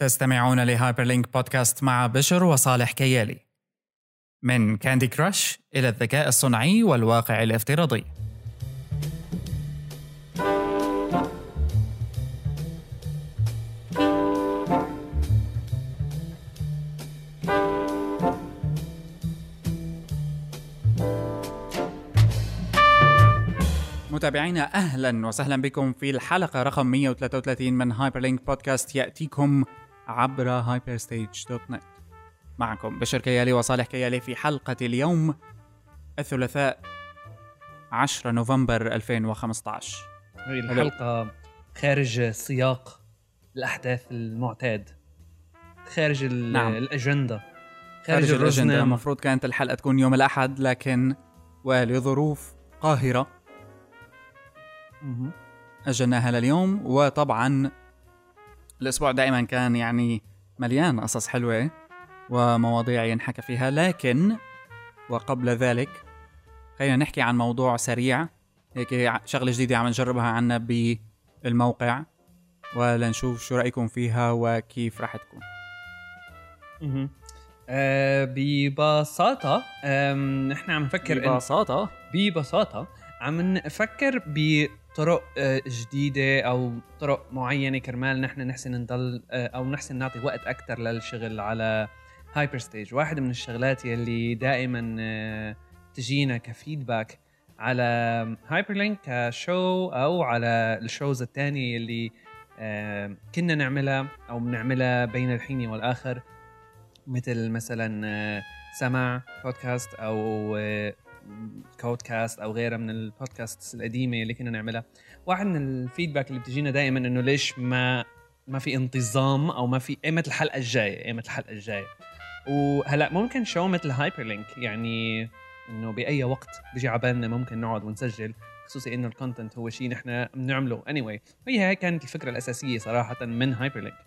تستمعون لهايبر لينك بودكاست مع بشر وصالح كيالي. من كاندي كراش إلى الذكاء الصنعي والواقع الافتراضي. متابعينا أهلا وسهلا بكم في الحلقة رقم 133 من هايبر لينك بودكاست يأتيكم عبر نت معكم بشر كيالي وصالح كيالي في حلقة اليوم الثلاثاء 10 نوفمبر 2015 هي الحلقة خارج سياق الأحداث المعتاد خارج نعم. الأجندة خارج الأجندة الرزنامة. المفروض كانت الحلقة تكون يوم الأحد لكن ولظروف قاهرة. أجلناها لليوم وطبعا الأسبوع دائما كان يعني مليان قصص حلوة ومواضيع ينحكى فيها. لكن وقبل ذلك خلينا نحكي عن موضوع سريع. هيك شغلة جديدة عم نجربها عنا بالموقع ولنشوف شو رأيكم فيها وكيف راح تكون. آه ببساطة نحن عم نفكر ببساطة؟ ببساطة عم نفكر بطرق آه، جديدة أو طرق معينة كرمال نحن نحسن نضل آه، أو نحسن نعطي وقت أكثر للشغل على هايبر ستيج واحد من الشغلات يلي دائما آه، تجينا ك feedback على هايبر لينك ك show أو على ال shows الثانية يلي كنا نعملها أو بنعملها بين الحين والآخر. مثل مثلا سماع بودكاست آه، كودكاست أو غيرها من البودكاست القديمة اللي كنا نعملها. واحد من ال feedback اللي بتجينا دائما إنه ليش ما ما في انتظام أو ما في ايمت الحلقة الجاية ايمت الحلقة الجاية. وهلأ ممكن show مثل هايبر لينك يعني إنه بأي وقت بيجي على بالنا ممكن نقعد ونسجل خصوصي إنه ال content هو شيء نحن بنعمله. any anyway. وهي هاي كانت الفكرة الأساسية صراحة من هايبر لينك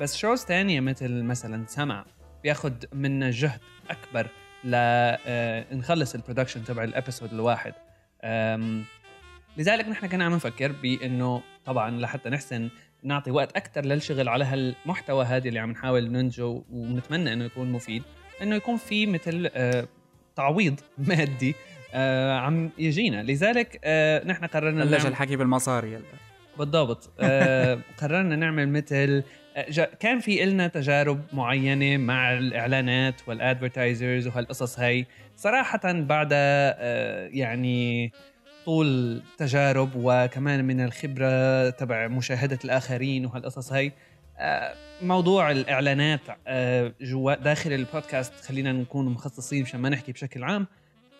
بس shows ثانية مثل مثلا سمع بياخد منا جهد أكبر ل آه، نخلص ال production تبع ال episode الواحد. لذلك نحن كنا عم نفكر بإنه طبعا لحتى نحسن نعطي وقت أكثر للشغل على هالمحتوى هذا اللي عم نحاول ننتجه ونتمنى إنه يكون مفيد. إنه يكون في مثل آه، تعويض مادي آه، عم يجينا. لذلك نحن قررنا بلش نعمل- الحكي بالمصاري يلا بالضبط. آه قررنا نعمل مثل آه، كان في إلنا تجارب معينة مع الإعلانات وال advertisers وهالقصص هاي. صراحة بعد آه يعني طول تجارب وكمان من الخبرة تبع مشاهدة الآخرين وهالقصص هاي موضوع الإعلانات جوا داخل البودكاست خلينا نكون مخصصين مشان ما نحكي بشكل عام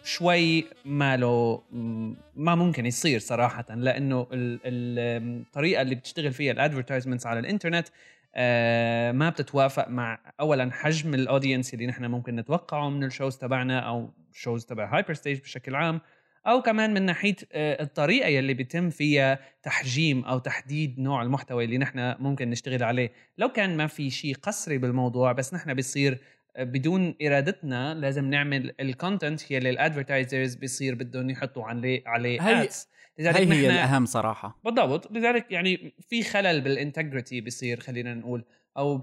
شوي ما له م- ما ممكن يصير صراحة لأنه ال- ال- الطريقة اللي بتشتغل فيها ال advertisements على الإنترنت آه، ما بتتوافق مع اولا حجم ال audience اللي نحن ممكن نتوقعه من ال shows تبعنا أو shows تبع هايبر ستيج بشكل عام أو كمان من ناحية آه، الطريقة يلي بيتم فيها تحجيم أو تحديد نوع المحتوى اللي نحن ممكن نشتغل عليه. لو كان ما في شيء قسري بالموضوع بس نحن بيصير بدون إرادتنا لازم نعمل ال content يلي ال advertisers بيصير بدهم يحطوا عليه عليه هي- ads. لذلك هي هي نحن الأهم صراحة بالضبط لذلك يعني في خلل بال integrity بيصير خلينا نقول أو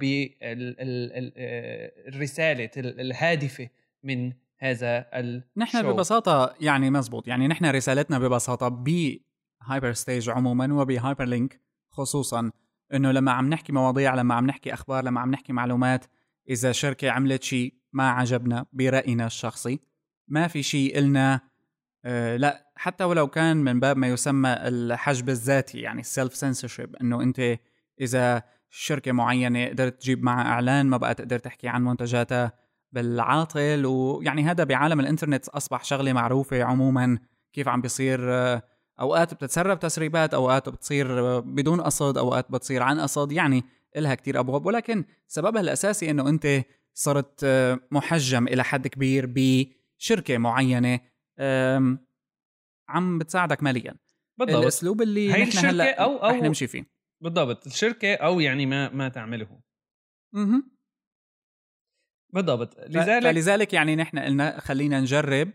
بالرساله الهادفة من هذا ال نحن show. ببساطة يعني مزبوط يعني نحن رسالتنا ببساطة بهايبر ستيج عموما وبهايبر لينك خصوصا إنه لما عم نحكي مواضيع لما عم نحكي أخبار لما عم نحكي معلومات إذا شركة عملت شيء ما عجبنا برأينا الشخصي. ما في شيء إلنا آه لا حتى ولو كان من باب ما يسمى الحجب الذاتي يعني السيلف سنسورشيب إنه أنت إذا شركة معينة قدرت تجيب معها إعلان ما بقى تقدر تحكي عن منتجاتها بالعاطل. ويعني هذا بعالم الإنترنت أصبح شغلة معروفة عموما كيف عم بيصير آه، أوقات بتتسرب تسريبات أوقات بتصير آه، بدون قصد أوقات بتصير عن قصد. يعني إلها كتير أبواب ولكن سببها الأساسي إنه أنت صرت آه، محجم إلى حد كبير بشركة معينة آم، عم بتساعدك ماليا. بالضبط. الأسلوب اللي هي نحن الشركة هلأ أو- رح أو- نمشي فيه. بالضبط. الشركة أو يعني ما ما تعمله. مهم. بالضبط. لذلك لذلك فلذلك يعني نحن قلنا خلينا نجرب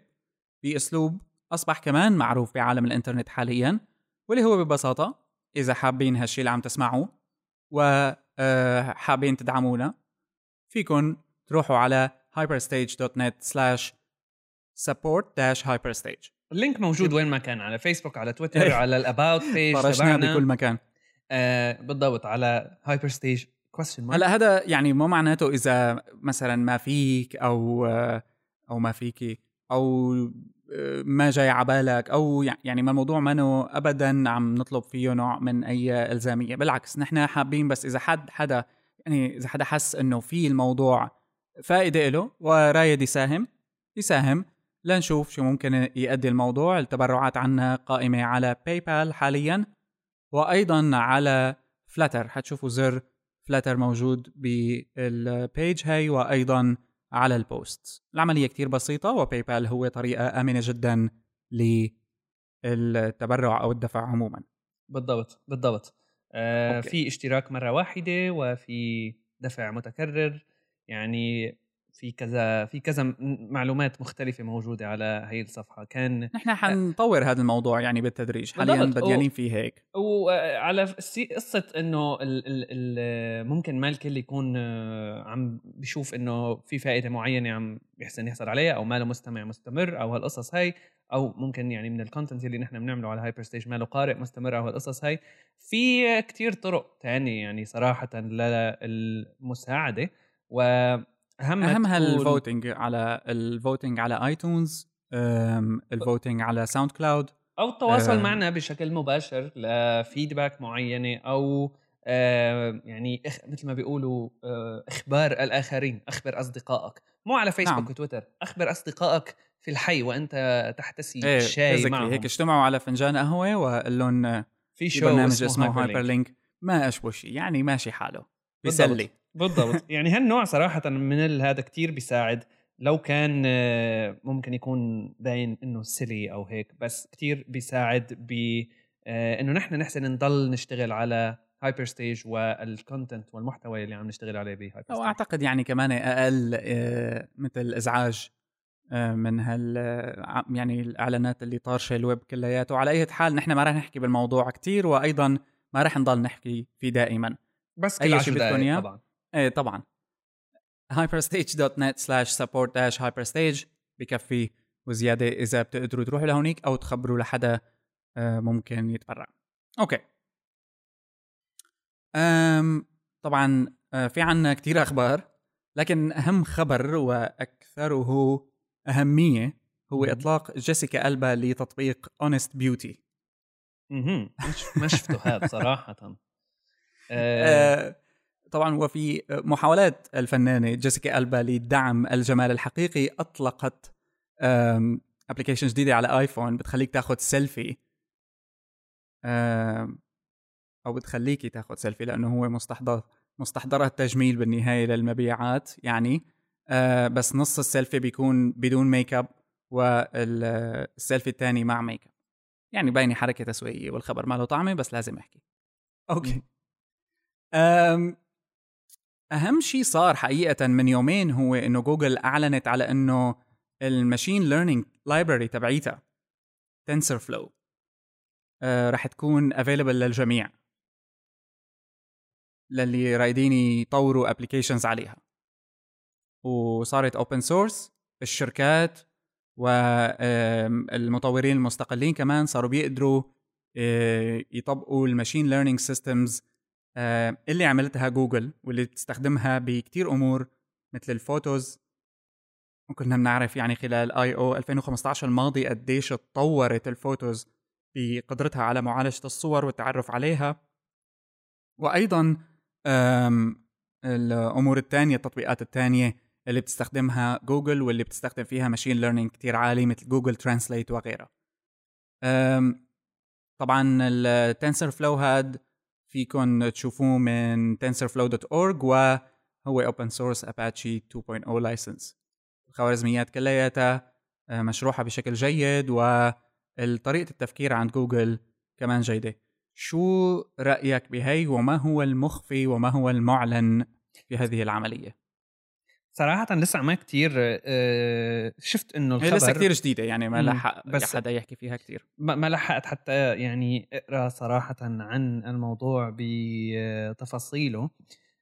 بأسلوب أصبح كمان معروف بعالم الإنترنت حاليا واللي هو ببساطة إذا حابين هالشيء اللي عم تسمعوه و حابين تدعمونا فيكن تروحوا على hyperstage.net slash support dash hyperstage. اللينك موجود وين ما كان على فيسبوك على تويتر على ال about page فرشناه بكل مكان. آه بالضبط على هايبر ستيج question هلا هذا يعني مو معناته إذا مثلا ما فيك أو أو ما فيكي. أو ما جاي على بالك أو يعني ما الموضوع منه ابدا عم نطلب فيه نوع من أي إلزامية. بالعكس نحن حابين بس إذا حد حدا يعني إذا حدا حس إنه في الموضوع فائدة له ورايد يساهم يساهم. لنشوف شو ممكن يؤدي الموضوع. التبرعات عنا قائمة على باي بال حاليا وأيضا على فلاتر حتشوفوا زر فلاتر موجود بال page هاي وأيضا على ال post. العملية كتير بسيطة وباي بال هو طريقة آمنة جدا للتبرع أو الدفع عموما. بالضبط بالضبط. آه في اشتراك مرة واحدة وفي دفع متكرر. يعني في كذا في كذا معلومات مختلفة موجودة على هي الصفحة. كان نحن حنطور هذا الموضوع يعني بالتدريج. حاليا بديانين فيه هيك. وعلى إنه ال ال ال ممكن ما الكل يكون آه، عم بيشوف إنه في فائدة معينة عم بيحسن يحصل عليها أو ما له مستمع مستمر أو هالقصص هاي أو ممكن يعني من ال content اللي نحن بنعمله على هايبر ستيج ما له قارئ مستمر أو هالقصص هاي. في كتير طرق تانية يعني صراحة للمساعدة. و اهم أهمها ال voting على ال voting على آيتونز ال voting على ساوند كلاود أو التواصل معنا بشكل مباشر ل feedback معينة أو يعني مثل ما بيقولوا آه، إخبار الآخرين أخبر أصدقائك. مو على فيسبوك نعم. وتويتر أخبر أصدقائك في الحي وأنت تحتسي إيه الشاي معهم هيك اجتمعوا على فنجان قهوة وقال لهم في شو برنامج اسمه هايبر لينك ما اشبه شيء يعني ماشي حاله. بيسلي. بالضبط. يعني هالنوع صراحة من هذا كتير بيساعد. لو كان آه، ممكن يكون باين إنه silly أو هيك بس كتير بيساعد ب آه، إنه نحن نحسن نضل نشتغل على هايبر ستيج وال content والمحتوى اللي عم نشتغل عليه بهايبر ستيج وأعتقد يعني كمان أقل آه، مثل إزعاج من هال يعني الإعلانات اللي طارشة الويب كلياته. على أي حال نحن ما راح نحكي بالموضوع كتير وأيضا ما راح نضل نحكي فيه دائما. بس أي شيء بدكم إياه. طبعا إيه طبعا. hyperstage.net slash support dash hyperstage بكفي وزيادة إذا بتقدروا تروحوا لهونيك أو تخبروا لحدا آه، ممكن يتبرع. okay. أم طبعا آه، في عنا كتير أخبار لكن أهم خبر وأكثره أهمية هو إطلاق جيسيكا ألبا لتطبيق اونست بيوتي ما شفته هذا صراحة. آه طبعا وفي محاولات الفنانة جيسيكا ألبا لدعم الجمال الحقيقي. أطلقت application جديدة على آيفون. بتخليك تاخذ سيلفي أو بتخليكي تاخذ سيلفي لأنه هو مستحضر مستحضرات تجميل بالنهاية للمبيعات يعني. آه، بس نص السيلفي بيكون بدون ميك اب والسيلفي الثاني مع ميك اب يعني باينه حركة تسويقية والخبر ما له طعمة بس لازم أحكي. okay. أهم شيء صار حقيقة من يومين هو إنه جوجل أعلنت على إنه ال machine learning library تبعيتها تنسر فلو آه رح تكون available للجميع للي رايدين يطوروا applications عليها. وصارت open source الشركات والمطورين المستقلين كمان صاروا بيقدروا آه، يطبقوا ال machine learning systems اللي عملتها جوجل واللي بتستخدمها بكتير أمور مثل ال photos. وكنا بنعرف يعني خلال I/O 2015 الماضي قديش تطورت ال Photos بقدرتها على معالجة الصور والتعرف عليها. وأيضا الأمور الثانية التطبيقات الثانية اللي بتستخدمها جوجل واللي بتستخدم فيها machine learning كتير عالي مثل Google Translate وغيرها. طبعا ال TensorFlow هاد فيكن تشوفوه من tensorflow.org وهو open source Apache 2.0 license. الخوارزميات كلياتها آه، مشروحة بشكل جيد وطريقة التفكير عند جوجل كمان جيدة. شو رأيك بهي؟ وما هو المخفي وما هو المعلن في هذه العملية؟ صراحة لسه ما كتير آه، شفت إنه الخبر لسه كتير جديدة يعني ما لحق بس حدا يحكي فيها كتير. ما لحقت حتى يعني أقرأ صراحة عن الموضوع بتفاصيله.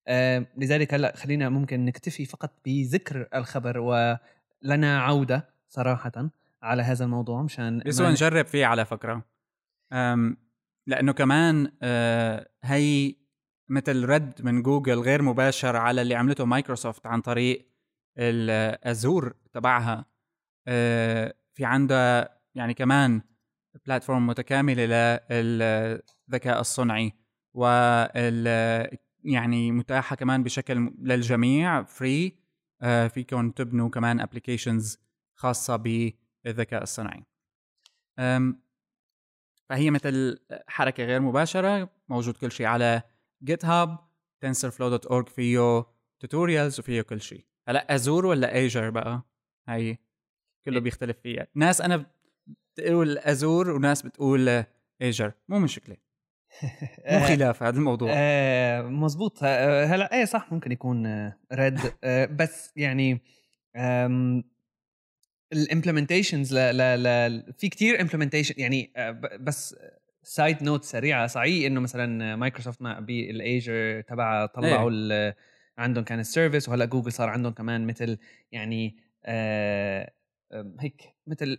آه لذلك هلأ خلينا ممكن نكتفي فقط بذكر الخبر ولنا عودة صراحة على هذا الموضوع مشان بس نجرب فيه على فكرة. أم لأنه كمان آه هي مثل رد من جوجل غير مباشر على اللي عملته مايكروسوفت عن طريق ال Azure تبعها. آه في عندها يعني كمان platform متكاملة للذكاء الصنعي وال يعني متاحة كمان بشكل للجميع free آه فيكم تبنوا كمان applications خاصة بالذكاء الصنعي فهي مثل حركة غير مباشرة موجود كل شيء على GitHub tensorflow.org فيه tutorials وفيه كل شيء. هلا Azure ولا Azure بقى؟ هي كله إيه. بيختلف فيها. ناس أنا بتقول Azure وناس بتقول Azure مو مشكلة. مو آه، خلاف هذا الموضوع. آه مزبوط هلا إيه صح ممكن يكون رد آه بس يعني ال implementations ل ل في كثير implementation يعني آه، بس side note سريعة صحيح إنه مثلا مايكروسوفت مع بال Azure تبع طلعوا إيه. عندهم كان ال service وهلأ جوجل صار عندهم كمان مثل يعني آه هيك مثل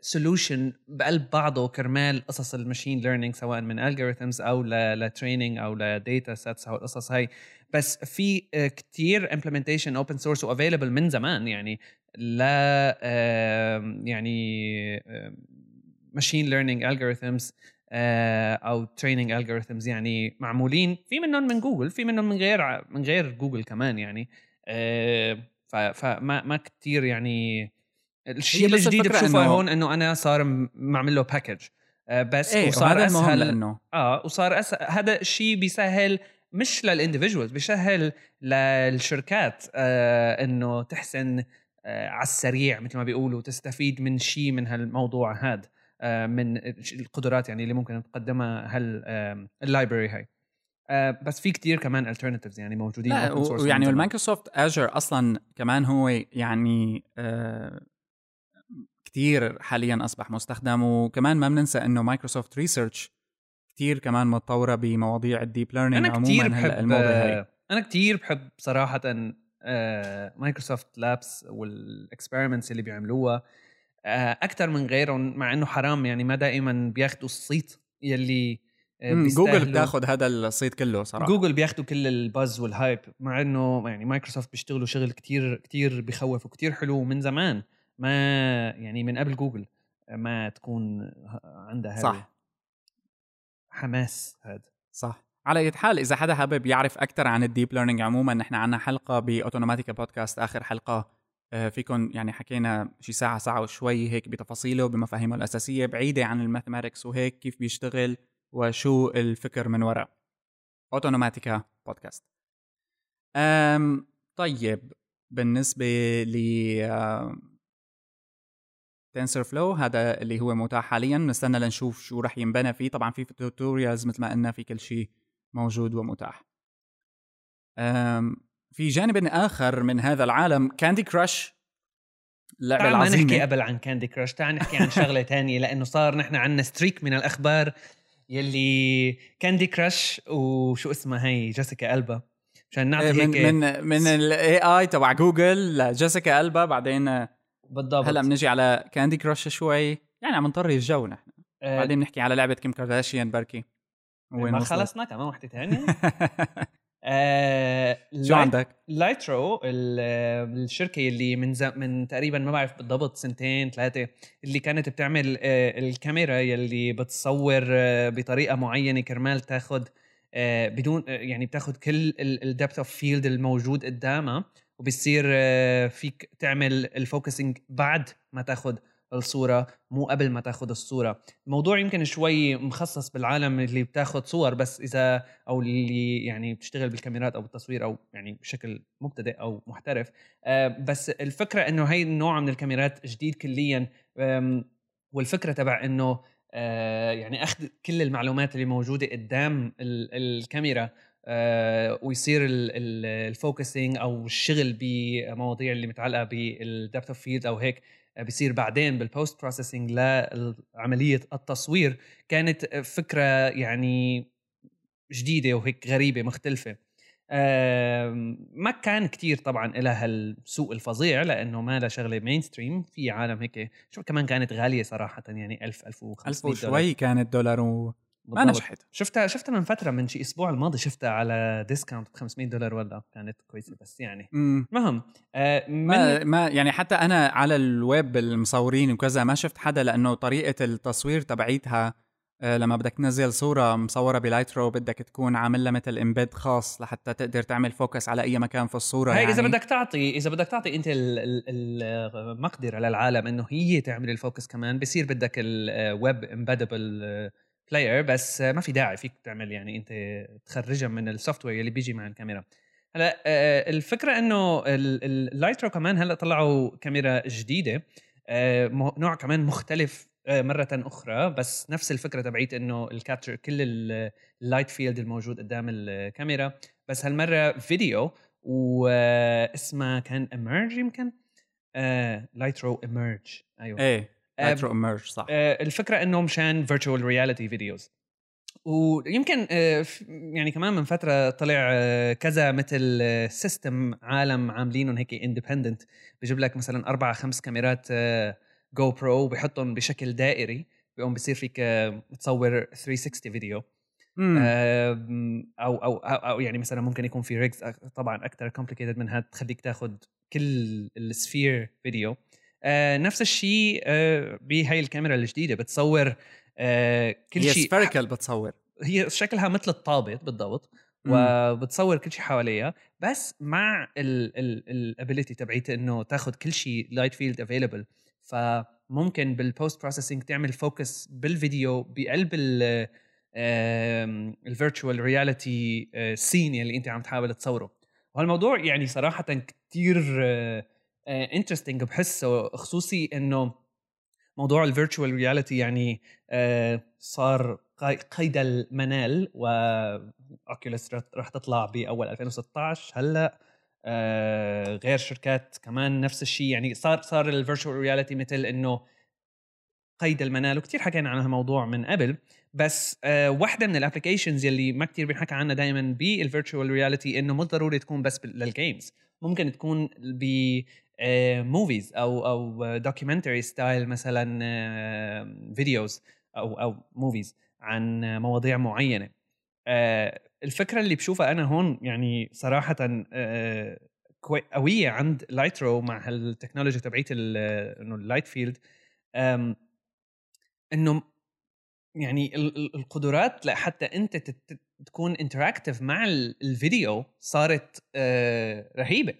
solution بقلب بعضه كرمال قصص ال machine learning سواء من algorithms أو ل training أو ل data sets أو القصص هاي بس في كتير implementation open source و available من زمان يعني لا يعني machine learning algorithms أو training algorithms يعني معمولين. في منهم من جوجل في منهم من غير من غير جوجل كمان يعني. فما ما كثير يعني. الشيء الجديد بشوفه هون إنه أنا صار معمل له package بس إيه وصار أسهل. لأنه آه وصار أسهل هذا الشيء بيسهل مش لل individuals بيسهل للشركات آه إنه تحسن آه على السريع مثل ما بيقولوا تستفيد من شيء من هالموضوع هذا آه من القدرات يعني اللي ممكن تقدمها هال ال library هاي. آه بس في كتير كمان alternatives يعني موجودين لا ويعني وال Microsoft Azure أصلا كمان هو يعني آه كتير حاليا أصبح مستخدم وكمان ما بننسى إنه Microsoft Research كتير كمان متطورة بمواضيع ال deep learning عموما كتير بحب هاي. أنا كتير بحب صراحة Microsoft Labs وال experiments اللي بيعملوها. آه، أكثر من غيرهم مع إنه حرام يعني ما دائما بياخذوا الصيت يلي آه، جوجل بتاخذ هذا الصيت كله صراحة. جوجل بياخذوا كل ال buzz وال hype مع إنه يعني مايكروسوفت بيشتغلوا شغل كتير كتير بخوف وكتير حلو من زمان. ما يعني من قبل جوجل ما تكون عندها هذا صح. حماس هذا. صح. على اي حال إذا حدا حابب يعرف أكثر عن ال deep learning عموما نحن عندنا حلقة بأوتوماتيكا بودكاست آخر حلقة. آه، فيكم يعني حكينا شي ساعة ساعة وشوي هيك بتفاصيله بمفاهيمه الأساسية بعيدة عن ال mathematics وهيك كيف بيشتغل وشو الفكر من وراء اوتوماتيكا بودكاست أم طيب بالنسبة ل TensorFlow هذا اللي هو متاح حاليا. نستنى لنشوف شو رح ينبنى فيه. طبعا في tutorials مثل ما قلنا في كل شيء موجود ومتاح. في جانب آخر من هذا العالم Candy Crush اللعبة العظيمة. ما نحكي قبل عن Candy Crush تعال نحكي عن شغلة تانية لأنه صار نحن عندنا streak من الأخبار يلي Candy Crush وشو اسمها هي؟ جيسيكا ألبا مشان نعطي إيه، هيك من من من ال AI تبع جوجل لجيسيكا ألبا بعدين بالضبط. هلأ بنجي على Candy Crush شوي. يعني عم نطري الجو نحن. أه بعدين بنحكي على لعبة كيم كارداشيان بركي. وين ما خلصنا؟ كمان وحده ثانية آه شو عندك؟ Lytro الشركة اللي من من تقريبا ما بعرف بالضبط سنتين ثلاثة اللي كانت بتعمل آه الكاميرا يلي بتصور آه بطريقة معينة كرمال تاخذ آه بدون آه، يعني بتاخذ كل ال depth of field الموجود قدامها وبصير آه، فيك تعمل ال focusing بعد ما تاخذ الصورة مو قبل ما تاخذ الصورة. الموضوع يمكن شوي مخصص بالعالم اللي بتاخذ صور بس إذا أو اللي يعني بتشتغل بالكاميرات أو بالتصوير أو يعني بشكل مبتدئ أو محترف. آه، بس الفكرة إنه هي النوع من الكاميرات جديد كليا. والفكرة تبع إنه آه، يعني أخذ كل المعلومات اللي موجودة قدام الكاميرا آه، ويصير ال focusing أو الشغل بمواضيع اللي متعلقة بال depth of field أو هيك. بيصير بعدين بال post processing لعملية التصوير كانت فكرة يعني جديدة وهيك غريبة مختلفة. ما كان كتير طبعا لها السوق الفظيع لأنه ما لها شغلة mainstream في عالم هيك شو كمان كانت غالية صراحة يعني 1000 1500 1000 وشوي كانت دولار و ما نجحت شفتها شفتها من فترة من شي أسبوع الماضي شفتها على discount ب 500 دولار ولا. كانت كويسة بس يعني. المهم آه ما, ما يعني حتى أنا على الويب المصورين وكذا ما شفت حدا لأنه طريقة التصوير تبعيتها آه لما بدك تنزل صورة مصورة ب Lytro بدك تكون عامل لها مثل embed خاص لحتى تقدر تعمل focus على أي مكان في الصورة هي يعني. اذا بدك تعطي إذا بدك تعطي أنت المقدرة للعالم إنه هي تعمل ال focus كمان بصير بدك ال web embeddable player بس ما في داعي فيك تعمل يعني أنت تخرجها من ال software اللي بيجي مع الكاميرا. هلا آه، الفكرة إنه ال Lytro كمان هلأ طلعوا كاميرا جديدة آه، نوع كمان مختلف آه، مرة أخرى بس نفس الفكرة تبعيت إنه ال capture كل ال light field الموجود قدام الكاميرا. بس هالمرة فيديو واسمها كان Immerge يمكن؟ Lytro Immerge أيوه. إيه. Lytro Immerge صح. آه الفكرة انه مشان virtual reality videos ويمكن آه يعني كمان من فترة طلع آه كذا مثل system عالم عاملينهم هيك independent بجيب لك مثلا أربع خمس كاميرات GoPro وبحطهم بشكل دائري. بيقوم بصير فيك تصور 360 فيديو أو, أو أو أو يعني مثلا ممكن يكون في rigs طبعا أكثر complicated من هاد تخليك تاخذ كل ال sphere فيديو آه نفس الشيء آه بهي الكاميرا الجديدة بتصور آه كل شيء هي spherical بتصور. هي شكلها مثل الطابة بالضبط وبتصور كل شيء حواليها بس مع ال ability تبعيتها إنه تاخذ كل شيء light field available فممكن بال post processing تعمل focus بالفيديو بقلب ال virtual reality scene اللي أنت عم تحاول تصوره. وهالموضوع يعني صراحة كثير interesting بحسه خصوصي إنه موضوع ال virtual reality يعني صار قيد المنال و Oculus رح تطلع بأول 2016 هلأ آه، غير شركات كمان نفس الشيء. يعني صار صار ال virtual reality مثل إنه قيد المنال وكثير حكينا عن هالموضوع من قبل. بس آه واحدة من ال applications يلي ما كثير بنحكى عنها دائما بال virtual reality إنه مو ضروري تكون بس لل games ممكن تكون ب movies آه، أو أو documentary style مثلا videos آه، أو أو movies عن مواضيع معينة. آه، الفكرة اللي بشوفها أنا هون يعني صراحة قوية عند Lytro مع هال technology تبعيت إنه ال light field إنه يعني القدرات لحتى أنت تكون interactive مع الفيديو صارت رهيبة.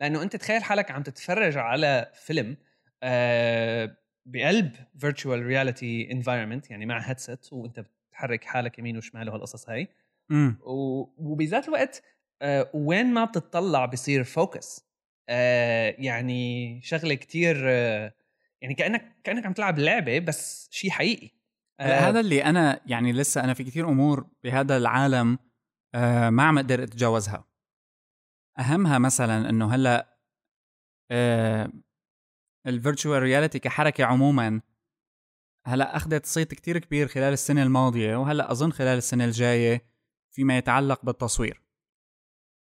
لأنه أنت تخيل حالك عم تتفرج على فيلم آه بقلب virtual reality environment يعني مع headset وأنت بتحرك حالك يمين وشمال وهالقصص هاي. وبذات الوقت آه وين ما بتطلع بصير focus آه يعني شغلة كتير آه يعني كأنك كأنك عم تلعب لعبة بس شيء حقيقي. آه هذا اللي أنا يعني لسه أنا في كتير أمور بهذا العالم آه ما عم أقدر أتجاوزها. أهمها مثلا إنه هلأ آه ال virtual reality كحركة عموما هلأ أخذت صيت كتير كبير خلال السنة الماضية وهلأ أظن خلال السنة الجاية فيما يتعلق بالتصوير.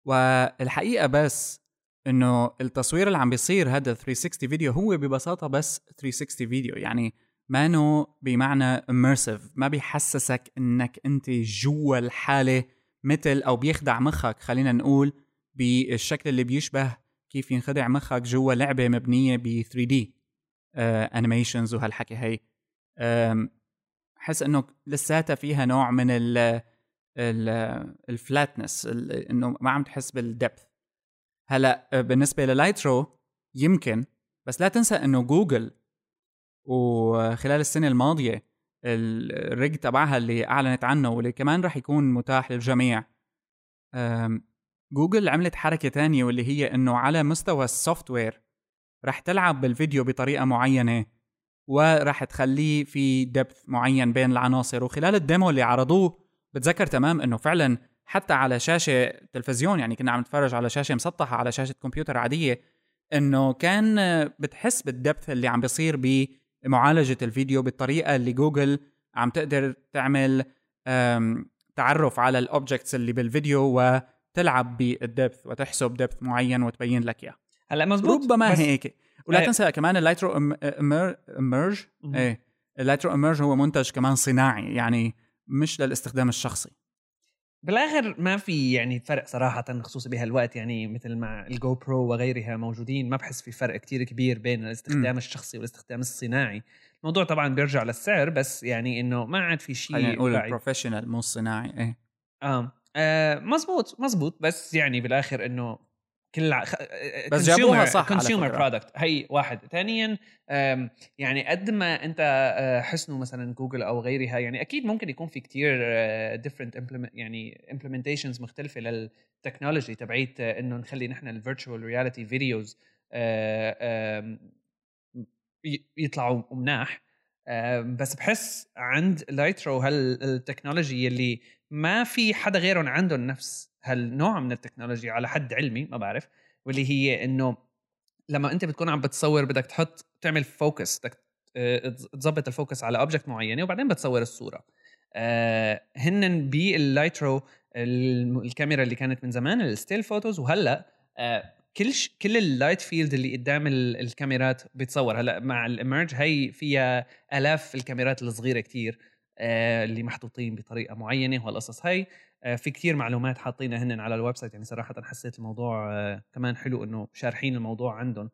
والحقيقة بس إنه التصوير اللي عم بيصير هذا 360 فيديو هو ببساطة بس 360 فيديو يعني مانو بمعنى immersive ما بيحسسك إنك أنت جوا الحالة مثل أو بيخدع مخك خلينا نقول بالشكل اللي بيشبه كيف ينخدع مخك جوا لعبة مبنية ب 3 دي animations وهالحكي هي. حس إنه لساتها فيها نوع من ال الflatness إنه ما عم تحس بال depth هلا آه، بالنسبة لل Lytro يمكن بس لا تنسى إنه جوجل وخلال السنة الماضية ال rig تبعها اللي أعلنت عنه واللي كمان راح يكون متاح للجميع. جوجل عملت حركة تانية واللي هي إنه على مستوى ال software رح تلعب بالفيديو بطريقة معينة ورح تخليه في depth معين بين العناصر. وخلال ال demo اللي عرضوه بتذكر تمام إنه فعلا حتى على شاشة تلفزيون يعني كنا عم نتفرج على شاشة مسطحة على شاشة كمبيوتر عادية إنه كان بتحس بال depth اللي عم بيصير بمعالجة الفيديو بالطريقة اللي جوجل عم تقدر تعمل تعرف على ال objects اللي بالفيديو و تلعب بال depth وتحسب depth معين وتبين لك إياه هلا مزبوط ربما بس هيك ولا آه. تنسى كمان ال Lytro Immerge مهم. إيه ال Lytro Immerge هو منتج كمان صناعي يعني مش للاستخدام الشخصي بالآخر ما في يعني فرق صراحة خصوصا بهالوقت يعني مثل مع ال GoPro وغيرها موجودين ما بحس في فرق كتير كبير بين الاستخدام مم. الشخصي والاستخدام الصناعي الموضوع طبعا بيرجع للسعر بس يعني إنه ما عاد في خلينا شيء نقول بعيد. ال professional مو الصناعي إيه آه. مزبوط مزبوط بس يعني بالآخر إنه كل ع... خ... بس جابوها صح consumer. product هي واحد ثانيا يعني قد ما أنت آه، حسنوا مثلا جوجل أو غيرها يعني أكيد ممكن يكون في كتير different يعني implementations مختلفة لل technology تبعيت آه، إنه نخلي نحن ال virtual reality videos يطلعوا مناح بس بحس عند Lytro هال technology اللي ما في حدا غيرهم عندهم نفس هالنوع من التكنولوجيا على حد علمي ما بعرف واللي هي إنه لما أنت بتكون عم بتصور بدك تحط تعمل فوكس بدك آه، تظبط الفوكس على object معينة وبعدين بتصور الصورة. آه، هن بال Lytro الم- الكاميرا اللي كانت من زمان ال still photos وهلأ آه، كل ش... كل ال light field اللي قدام ال- الكاميرات بيتصور. هلأ مع ال Immerge هي فيها آلاف الكاميرات الصغيرة كتير آه، اللي محطوطين بطريقة معينة وهالقصص هي. آه، في كتير معلومات حاطينها هن على ال website يعني صراحة حسيت الموضوع آه، كمان حلو إنه شارحين الموضوع عندهم.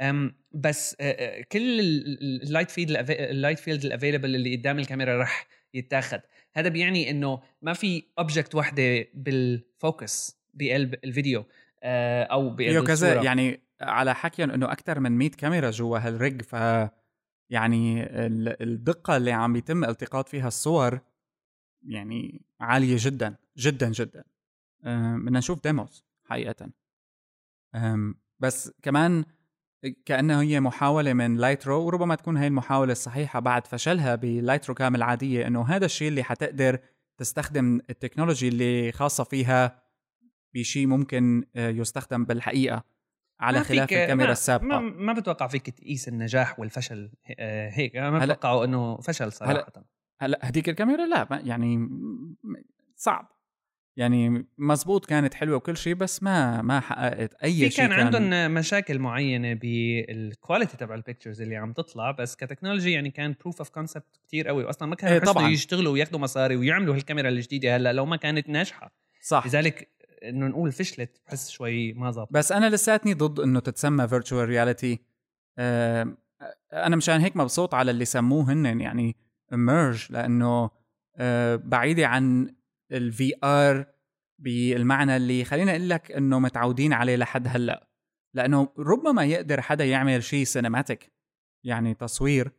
أم، بس آه، آه، كل ال light field ال light field ال available اللي قدام الكاميرا رح يتاخذ هذا بيعني إنه ما في object وحده بال focus بقلب الفيديو. أو بقلب فيه كذا. يعني على حكيهم إنه أكثر من 100 كاميرا جوا هال rig ف يعني ال- الدقة اللي عم بيتم التقاط فيها الصور يعني عالية جدا جدا جدا أم، بدنا نشوف demos حقيقه بس كمان كانه هي محاولة من Lytro وربما تكون هي المحاولة الصحيحة بعد فشلها ب Lytro cam العاديه إنه هذا الشيء اللي حتقدر تستخدم ال technology اللي خاصة فيها بشيء ممكن آه، يستخدم بالحقيقة على خلاف الكاميرا ما السابقة. ما, ما بتوقع فيك تقيس النجاح والفشل آه، هيك. ما بتوقعه إنه فشل صراحة. هلا هديك الكاميرا؟ لا يعني صعب. يعني مزبوط كانت حلوة وكل شيء بس ما ما حققت أي شيء كان عندهم مشاكل معينة بال quality تبع ال pictures اللي عم تطلع بس ك technology يعني كان proof of concept كتير قوي واصلا ما كانوا إيه طبعاً. يشتغلوا وياخذوا مصاري ويعملوا هالكاميرا الجديدة هلأ لو ما كانت ناجحة. صح. لذلك إنه نقول فشلت بحس شوي ما ظبط بس أنا لساتني ضد إنه تتسمى virtual reality أنا مشان هيك مبسوط على اللي سموه هن يعني Immerge لأنه آه، بعيدة عن ال VR بالمعنى اللي خلينا أقول لك إنه متعودين عليه لحد هلأ. لأنه ربما يقدر حدا يعمل شيء cinematic يعني تصوير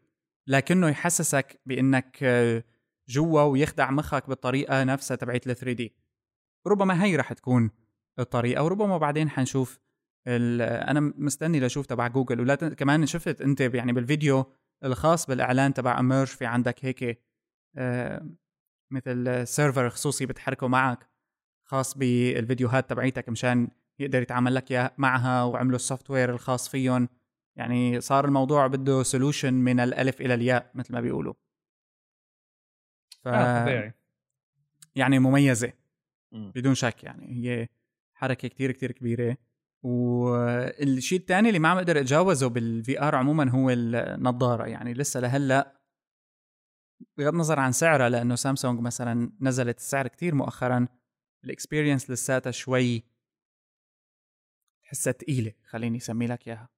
لكنه يحسسك بإنك آه، جوا ويخدع مخك بالطريقة نفسها تبعت ال 3D ربما هي رح تكون الطريقة وربما بعدين حنشوف ال- أنا مستني لأشوف تبع جوجل. ولا كمان شفت أنت يعني بالفيديو الخاص بالإعلان تبع Immerge في عندك هيك آه، مثل server خصوصي بتحركه معك خاص بالفيديوهات تبعيتك مشان يقدر يتعامل لك معها وعملوا ال software الخاص فيهم. يعني صار الموضوع بده solution من الألف إلى الياء مثل ما بيقولوا. ف... طبيعي. يعني مميزة. مم. بدون شك يعني هي حركة كتير كتير كبيرة. والشيء الثاني اللي ما عم أقدر أتجاوزه بال VR عموما هو النظارة. يعني لسه لهلأ بغض النظر عن سعرها لأنه سامسونج مثلا نزلت السعر كتير مؤخرا. ال experience لساتها شوي تحسها ثقيله خليني أسمي لك إياها.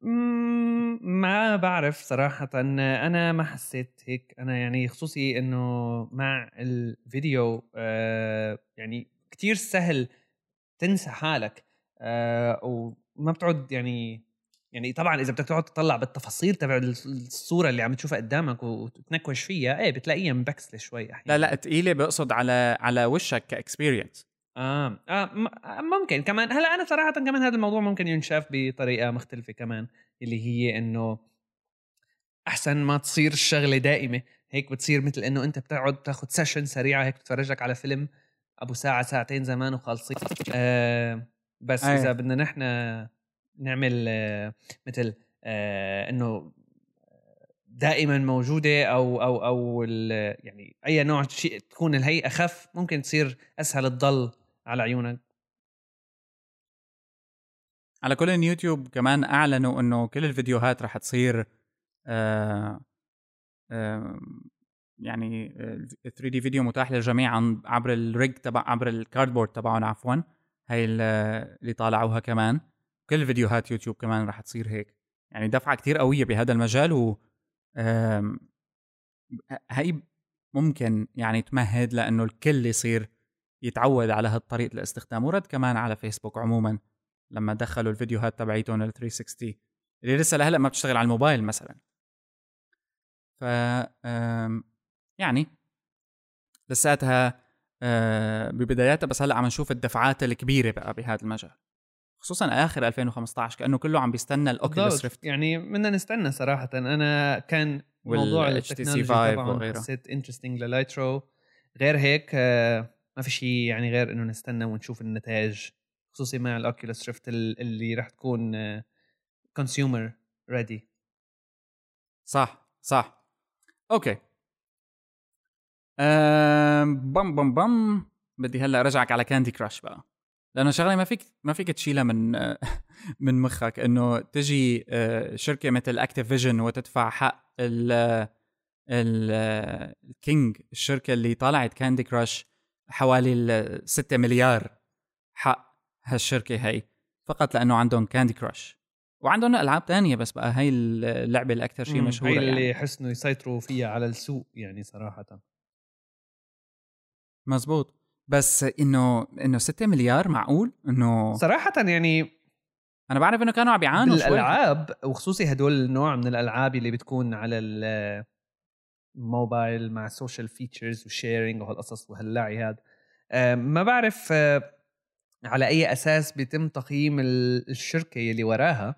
مم، ما بعرف صراحة أنا ما حسيت هيك. أنا يعني خصوصي إنه مع الفيديو آه، يعني كتير سهل تنسى حالك آه، وما بتعود يعني يعني طبعا إذا بدك تقعد تطلع بالتفاصيل تبع الصورة اللي عم تشوفها قدامك وتنكوش فيها إيه بتلاقيها مبكسلة شوي أحيانا. لا لا ثقيله بقصد على على وشك كإكسبيرينس. آه م- ممكن كمان. هلا أنا صراحة كمان هذا الموضوع ممكن ينشاف بطريقة مختلفة كمان اللي هي إنه أحسن ما تصير الشغلة دائمة. هيك بتصير مثل إنه أنت بتقعد تاخذ سيشن سريعة هيك تتفرج لك على فيلم أبو ساعة ساعتين زمان وخالصين. آه بس أي. إذا بدنا نحن نعمل آه مثل آه إنه دائما موجودة أو أو أو يعني أي نوع شيء تكون الهي اخف ممكن تصير أسهل تضل على عيونك؟ على كل يوتيوب كمان أعلنوا إنه كل الفيديوهات رح تصير آه آه يعني 3 دي فيديو متاح للجميع عبر ال rig تبع عبر ال Cardboard تبعهم عفوا هي اللي طالعوها كمان. كل فيديوهات يوتيوب كمان رح تصير هيك. يعني دفعة كتير قوية بهذا المجال و هي ممكن يعني تمهد لإنه الكل يصير يتعود على هالطريقه الاستخدام ورد كمان على فيسبوك عموما لما دخلوا الفيديوهات تبعيتهم ال 360 اللي لسه لهلأ ما بتشتغل على الموبايل مثلا. ف يعني لساتها آه، ببداياتها بس هلأ عم نشوف الدفعات الكبيرة بقى بهذا المجال. خصوصا آخر 2015 كأنه كله عم بيستنى ال Oculus Rift يعني بدنا نستنى صراحة. أنا كان موضوع ال technology تبعهم حسيت interesting لل Lytro غير هيك آه، ما في شيء يعني غير إنه نستنى ونشوف النتائج خصوصي مع ال Oculus Rift اللي راح تكون consumer ready صح صح. okay. بم بم بم. بدي هلأ أرجعك على Candy Crush بقى. لأنه شغلة ما فيك ما فيك تشيلها من من مخك. إنه تجي آه، شركة مثل Activision وتدفع حق ال ال King الشركة اللي طلعت Candy Crush حوالي 6 مليار حق هالشركة هي فقط لأنه عندهم Candy Crush وعندهم ألعاب تانية بس بقى هي اللعبة الاكثر شيء مشهورة هي اللي يعني. حسنوا يسيطروا فيها على السوق يعني صراحة. مزبوط. بس إنه إنه 6 مليار معقول؟ إنه صراحة يعني أنا بعرف إنه كانوا عم بيعانوا الالعاب وخصوصي هدول النوع من الألعاب اللي بتكون على الموبايل مع social features و sharing وهالقصص وهاللعي هذا آه، ما بعرف آه، على أي أساس بيتم تقييم الشركة اللي وراها.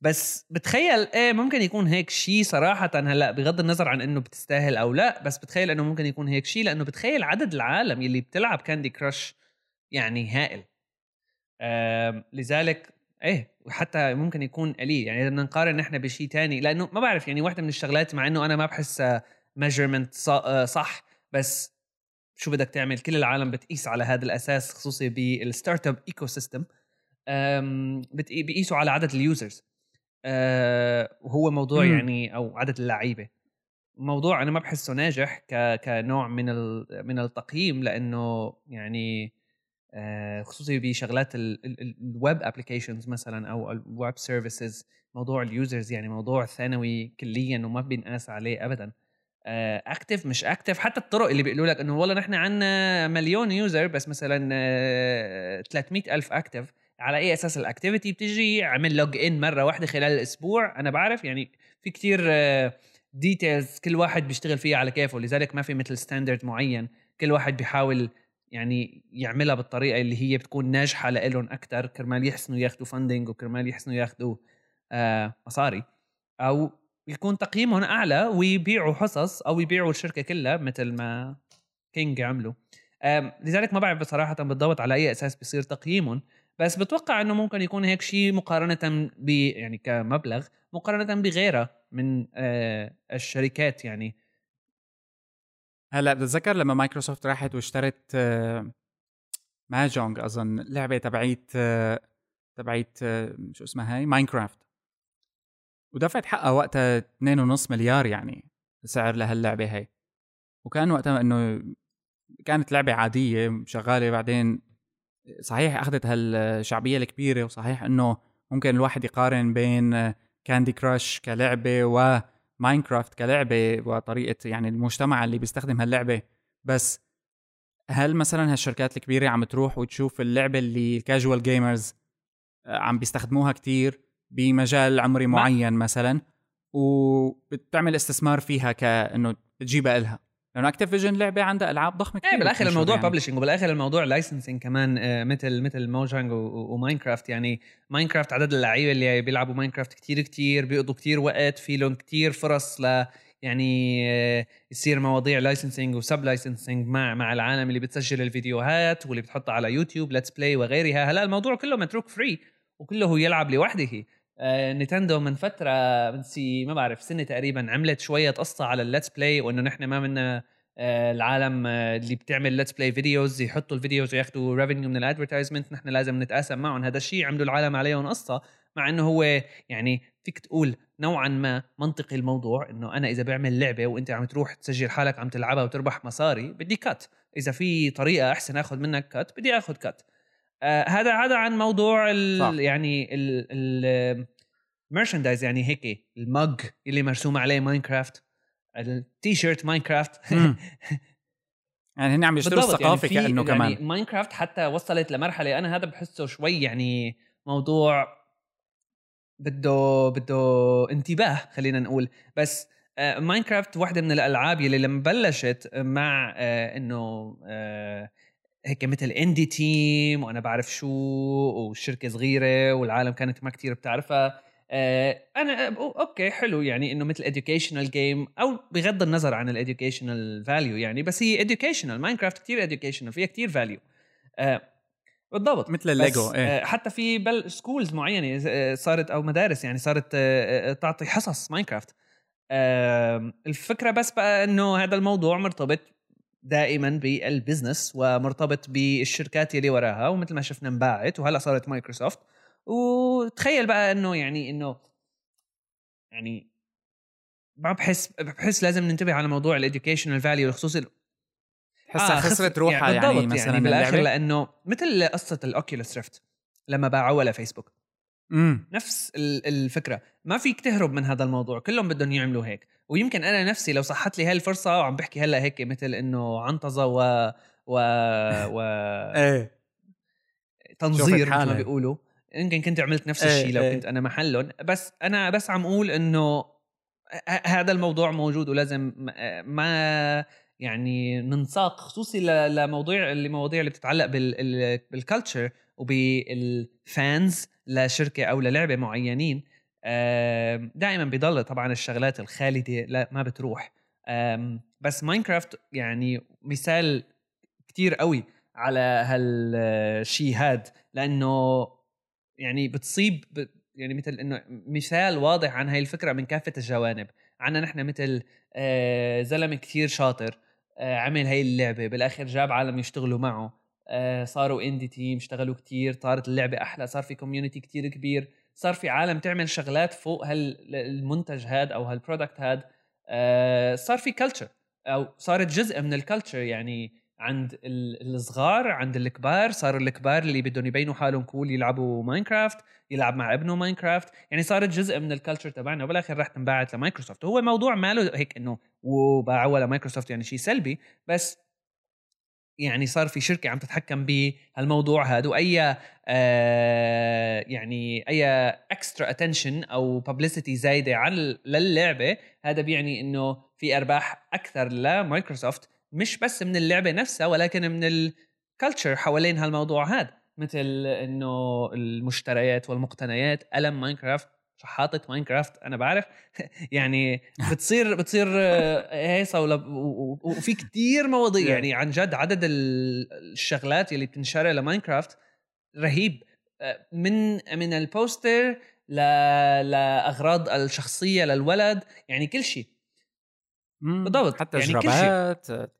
بس بتخيل إيه ممكن يكون هيك شيء صراحة. هلأ بغض النظر عن إنه بتستاهل أو لأ بس بتخيل إنه ممكن يكون هيك شيء لأنه بتخيل عدد العالم يلي بتلعب Candy Crush يعني هائل. آه لذلك إيه وحتى ممكن يكون قليل. يعني بدنا نقارن نحن بشيء تاني لأنه ما بعرف يعني واحدة من الشغلات مع إنه أنا ما بحس measurement آه، صح بس شو بدك تعمل؟ كل العالم بتقيس على هذا الأساس خصوصي بال startup ecosystem بيقيسوا على عدد ال users. آه وهو موضوع م. يعني أو عدد اللعيبة. موضوع أنا ما بحسه ناجح ك كنوع من من التقييم لأنه يعني خصوصي بشغلات ال web applications مثلا أو ال web services موضوع ال users يعني موضوع ثانوي كليا وما بينقاس عليه ابدا. active آه مش active حتى الطرق اللي بيقولوا لك إنه والله نحن عندنا مليون user بس مثلا آه 300 ألف active على أي أساس ال activity بتجي؟ عمل log in مرة واحدة خلال الأسبوع. أنا بعرف يعني في كتير details آه، كل واحد بيشتغل فيها على كيفه لذلك ما في مثل standard معين. كل واحد بيحاول يعني يعملها بالطريقة اللي هي بتكون ناجحة لهم أكثر كرمال يحسنوا ياخذوا funding وكرمال يحسنوا ياخذوا آه مصاري. أو يكون تقييمهم أعلى ويبيعوا حصص أو يبيعوا الشركة كلها مثل ما كينج عملوا. لذلك ما بعرف بصراحة بالضبط على أي أساس بيصير تقييمهم بس بتوقع إنه ممكن يكون هيك شيء مقارنة ب يعني كمبلغ مقارنة بغيرها من آه الشركات يعني. هلا بتذكر لما مايكروسوفت راحت واشترت آه موجانج أظن لعبة تبعيت آه تبعيت آه شو اسمها هاي؟ ماينكرافت. ودفعت حقها وقتها 2.5 مليار يعني سعر لهاللعبه هاي. وكان وقتها إنه كانت لعبة عادية شغالة بعدين صحيح أخذت هالشعبية الكبيرة وصحيح إنه ممكن الواحد يقارن بين كاندي كراش كلعبة وماينكرافت كلعبة وطريقة يعني المجتمع اللي بيستخدم هاللعبة. بس هل مثلا هالشركات الكبيرة عم تروح وتشوف اللعبة اللي ال casual gamers آه، عم بيستخدموها كتير بمجال عمري معين مثلا وبتعمل استثمار فيها كأنه تجيبها إلها؟ لأنه اكتيفيجن لعبة عندها ألعاب ضخمة كثير إيه بالآخر الموضوع يعني. publishing وبالآخر الموضوع licensing كمان آه، مثل مثل موجانج وماينكرافت يعني ماينكرافت عدد اللعيبة اللي بيلعبوا ماينكرافت كثير كثير بيقضوا كثير وقت في لهم كثير فرص ل يعني آه، يصير مواضيع licensing و sub-licensing مع مع العالم اللي بتسجل الفيديوهات واللي بتحطها على يوتيوب let's play وغيرها. هلا الموضوع كله متروك free وكله يلعب لوحده. نينتندو من فترة من شي ما بعرف سنة تقريبا عملت شوية قصة على ال let's play وإنه نحن ما منا آه العالم آه اللي بتعمل let's play videos يحطوا الفيديوز وياخذوا revenue من ال advertisement نحن لازم نتقاسم معهم. هذا الشيء عملوا العالم عليهم قصة مع إنه هو يعني فيك تقول نوعا ما منطقي الموضوع إنه أنا إذا بعمل لعبة وإنت عم تروح تسجل حالك عم تلعبها وتربح مصاري بدي cut إذا في طريقة أحسن أخذ منك cut بدي آخذ cut آه هذا هذا عن موضوع ال صح. يعني ال ال merchandise يعني هيك ال mug اللي مرسوم عليه ماينكرافت التي شيرت ماينكرافت يعني هن عم يشتروا الثقافة يعني كأنه كمان. يعني ماينكرافت حتى وصلت لمرحلة أنا هذا بحسه شوي يعني موضوع بده بده انتباه خلينا نقول. بس آه ماينكرافت واحدة من الألعاب يلي لما بلشت مع آه إنه آه هيك مثل indie team وأنا بعرف شو وشركه صغيرة والعالم كانت ما كتير بتعرفها. آه أنا okay حلو يعني إنه مثل educational game أو بغض النظر عن ال educational value يعني بس هي educational. ماينكرافت كتير educational فيها كتير value آه بالضبط. مثل الليجو إيه؟ آه، حتى في بال schools معينة صارت أو مدارس يعني صارت تعطي حصص ماينكرافت الفكرة بس بقى إنه هذا الموضوع مرتبط دائما بال business ومرتبط بالشركات اللي وراها ومثل ما شفنا انباعت وهلأ صارت مايكروسوفت. وتخيل بقى إنه يعني إنه يعني ما بحس بحس لازم ننتبه على موضوع ال educational value خصوصي حسها آه خسرت روحها يعني, يعني مثلا يعني بالآخر لأنه مثل قصة الاوكيوليس ريفت لما باعوها لفيسبوك. مم. نفس الفكرة. ما فيك تهرب من هذا الموضوع كلهم بدهم يعملوا هيك. ويمكن أنا نفسي لو صحت لي هاي الفرصة وعم بحكي هلأ هيك مثل إنه عنطزة و و و إيه. تنظير مثل ما بيقولوا. يمكن كنت عملت نفس الشيء لو إيه. كنت أنا محلهم. بس أنا بس عم أقول إنه هذا الموضوع موجود ولازم ما يعني ننساق خصوصي لمواضيع المواضيع اللي بتتعلق بالكالتشر وبالفانز لشركة أو للعبة معينين. دائما بيضل طبعا الشغلات الخالدة لا ما بتروح. بس ماينكرافت يعني مثال كتير قوي على هالشيء هاد لأنه يعني بتصيب يعني مثل إنه مثال واضح عن هاي الفكرة من كافة الجوانب. عنا نحن مثل آه، زلمة كثير شاطر آه، عمل هاي اللعبة بالآخر جاب عالم يشتغلوا معه. آه، صاروا indie team اشتغلوا كتير صارت اللعبة أحلى صار في community كتير كبير. صار في عالم تعمل شغلات فوق هالمنتج هاد أو هال product هاد آه، صار في culture أو صارت جزء من ال culture يعني عند الصغار عند الكبار صاروا الكبار اللي بدهم يبينوا حالهم cool يلعبوا ماينكرافت يلعب مع ابنه ماينكرافت يعني صارت جزء من ال culture تبعنا وبالاخر رح تنباعت لمايكروسوفت هو موضوع ماله هيك إنه وباعوها لمايكروسوفت يعني شيء سلبي بس يعني صار في شركة عم تتحكم بهالموضوع هذا وأي آه يعني أي extra attention أو publicity زايدة عن للعبة هذا بيعني إنه في أرباح أكثر لمايكروسوفت مش بس من اللعبة نفسها ولكن من ال culture حوالين هالموضوع هذا مثل إنه المشتريات والمقتنيات ألم ماينكرافت شحاطة ماينكرافت أنا بعرف. يعني بتصير بتصير هيصة وفي كتير مواضيع. يعني عن جد عدد الشغلات اللي بتنشرى لماينكرافت رهيب. من من ال poster. لأغراض الشخصية للولد. يعني كل شيء بالضبط. حتى يعني جرابات آه، كل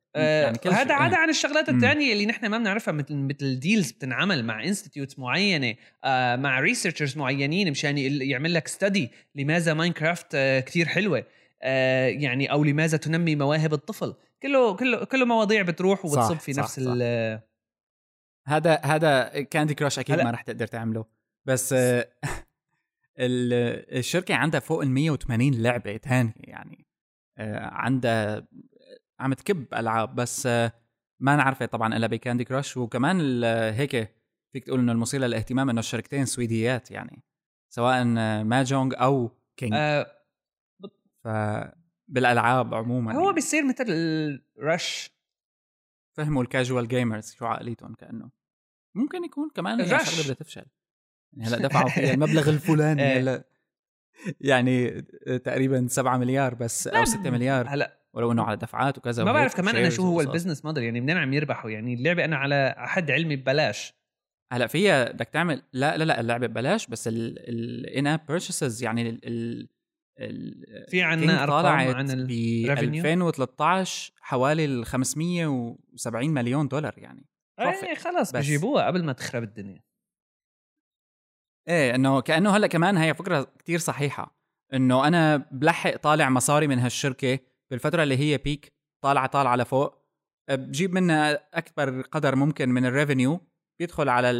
هذا عدا عن الشغلات الثانية اللي نحن ما بنعرفها مثل مثل deals بتنعمل مع institutes معينة آه مع researchers معينين مشان يعمل لك study لماذا ماينكرافت آه كثير حلوة آه يعني أو لماذا تنمي مواهب الطفل. كله كله كله مواضيع بتروح وبتصب في صح نفس صح. ال هذا هذا كاندي كراش أكيد ما رح تقدر تعمله. بس آه الشركة عندها فوق ال 180 لعبة ثانية يعني آه عندها عم تكب ألعاب بس ما نعرفه طبعا إلا بكاندي كراش وكمان هيك فيك تقول إنه المثير للاهتمام إنه الشركتين سويديات يعني سواء ماجونج أو كينج أه ف بالألعاب عموما هو يعني. بيصير مثل ال rush فهموا ال casual gamers شو عقليتهم كأنه. ممكن يكون كمان هي شغلة بدها تفشل. يعني هلأ دفعوا فيها المبلغ الفلاني إيه. هلأ يعني تقريبا 7 مليار بس أو 6 مليار. هلأ ولو إنه على دفعات وكذا ما بعرف كمان أنا شو هو ال business model يعني منين عم يربحوا يعني اللعبة أنا على حد علمي ببلاش. هلأ فيها بدك تعمل لا لا لا اللعبة ببلاش بس ال in-app purchases يعني ال ال في عنا أرقام عن ب 2013 حوالي ال 570 مليون دولار يعني إيه خلص بجيبوها قبل ما تخرب الدنيا. إيه إنه كأنه هلأ كمان هي فكرة كتير صحيحة إنه أنا بلحق طالع مصاري من هالشركة بالفترة اللي هي بيك طالعة طالعة لفوق بجيب منها أكبر قدر ممكن من الريفينيو بيدخل على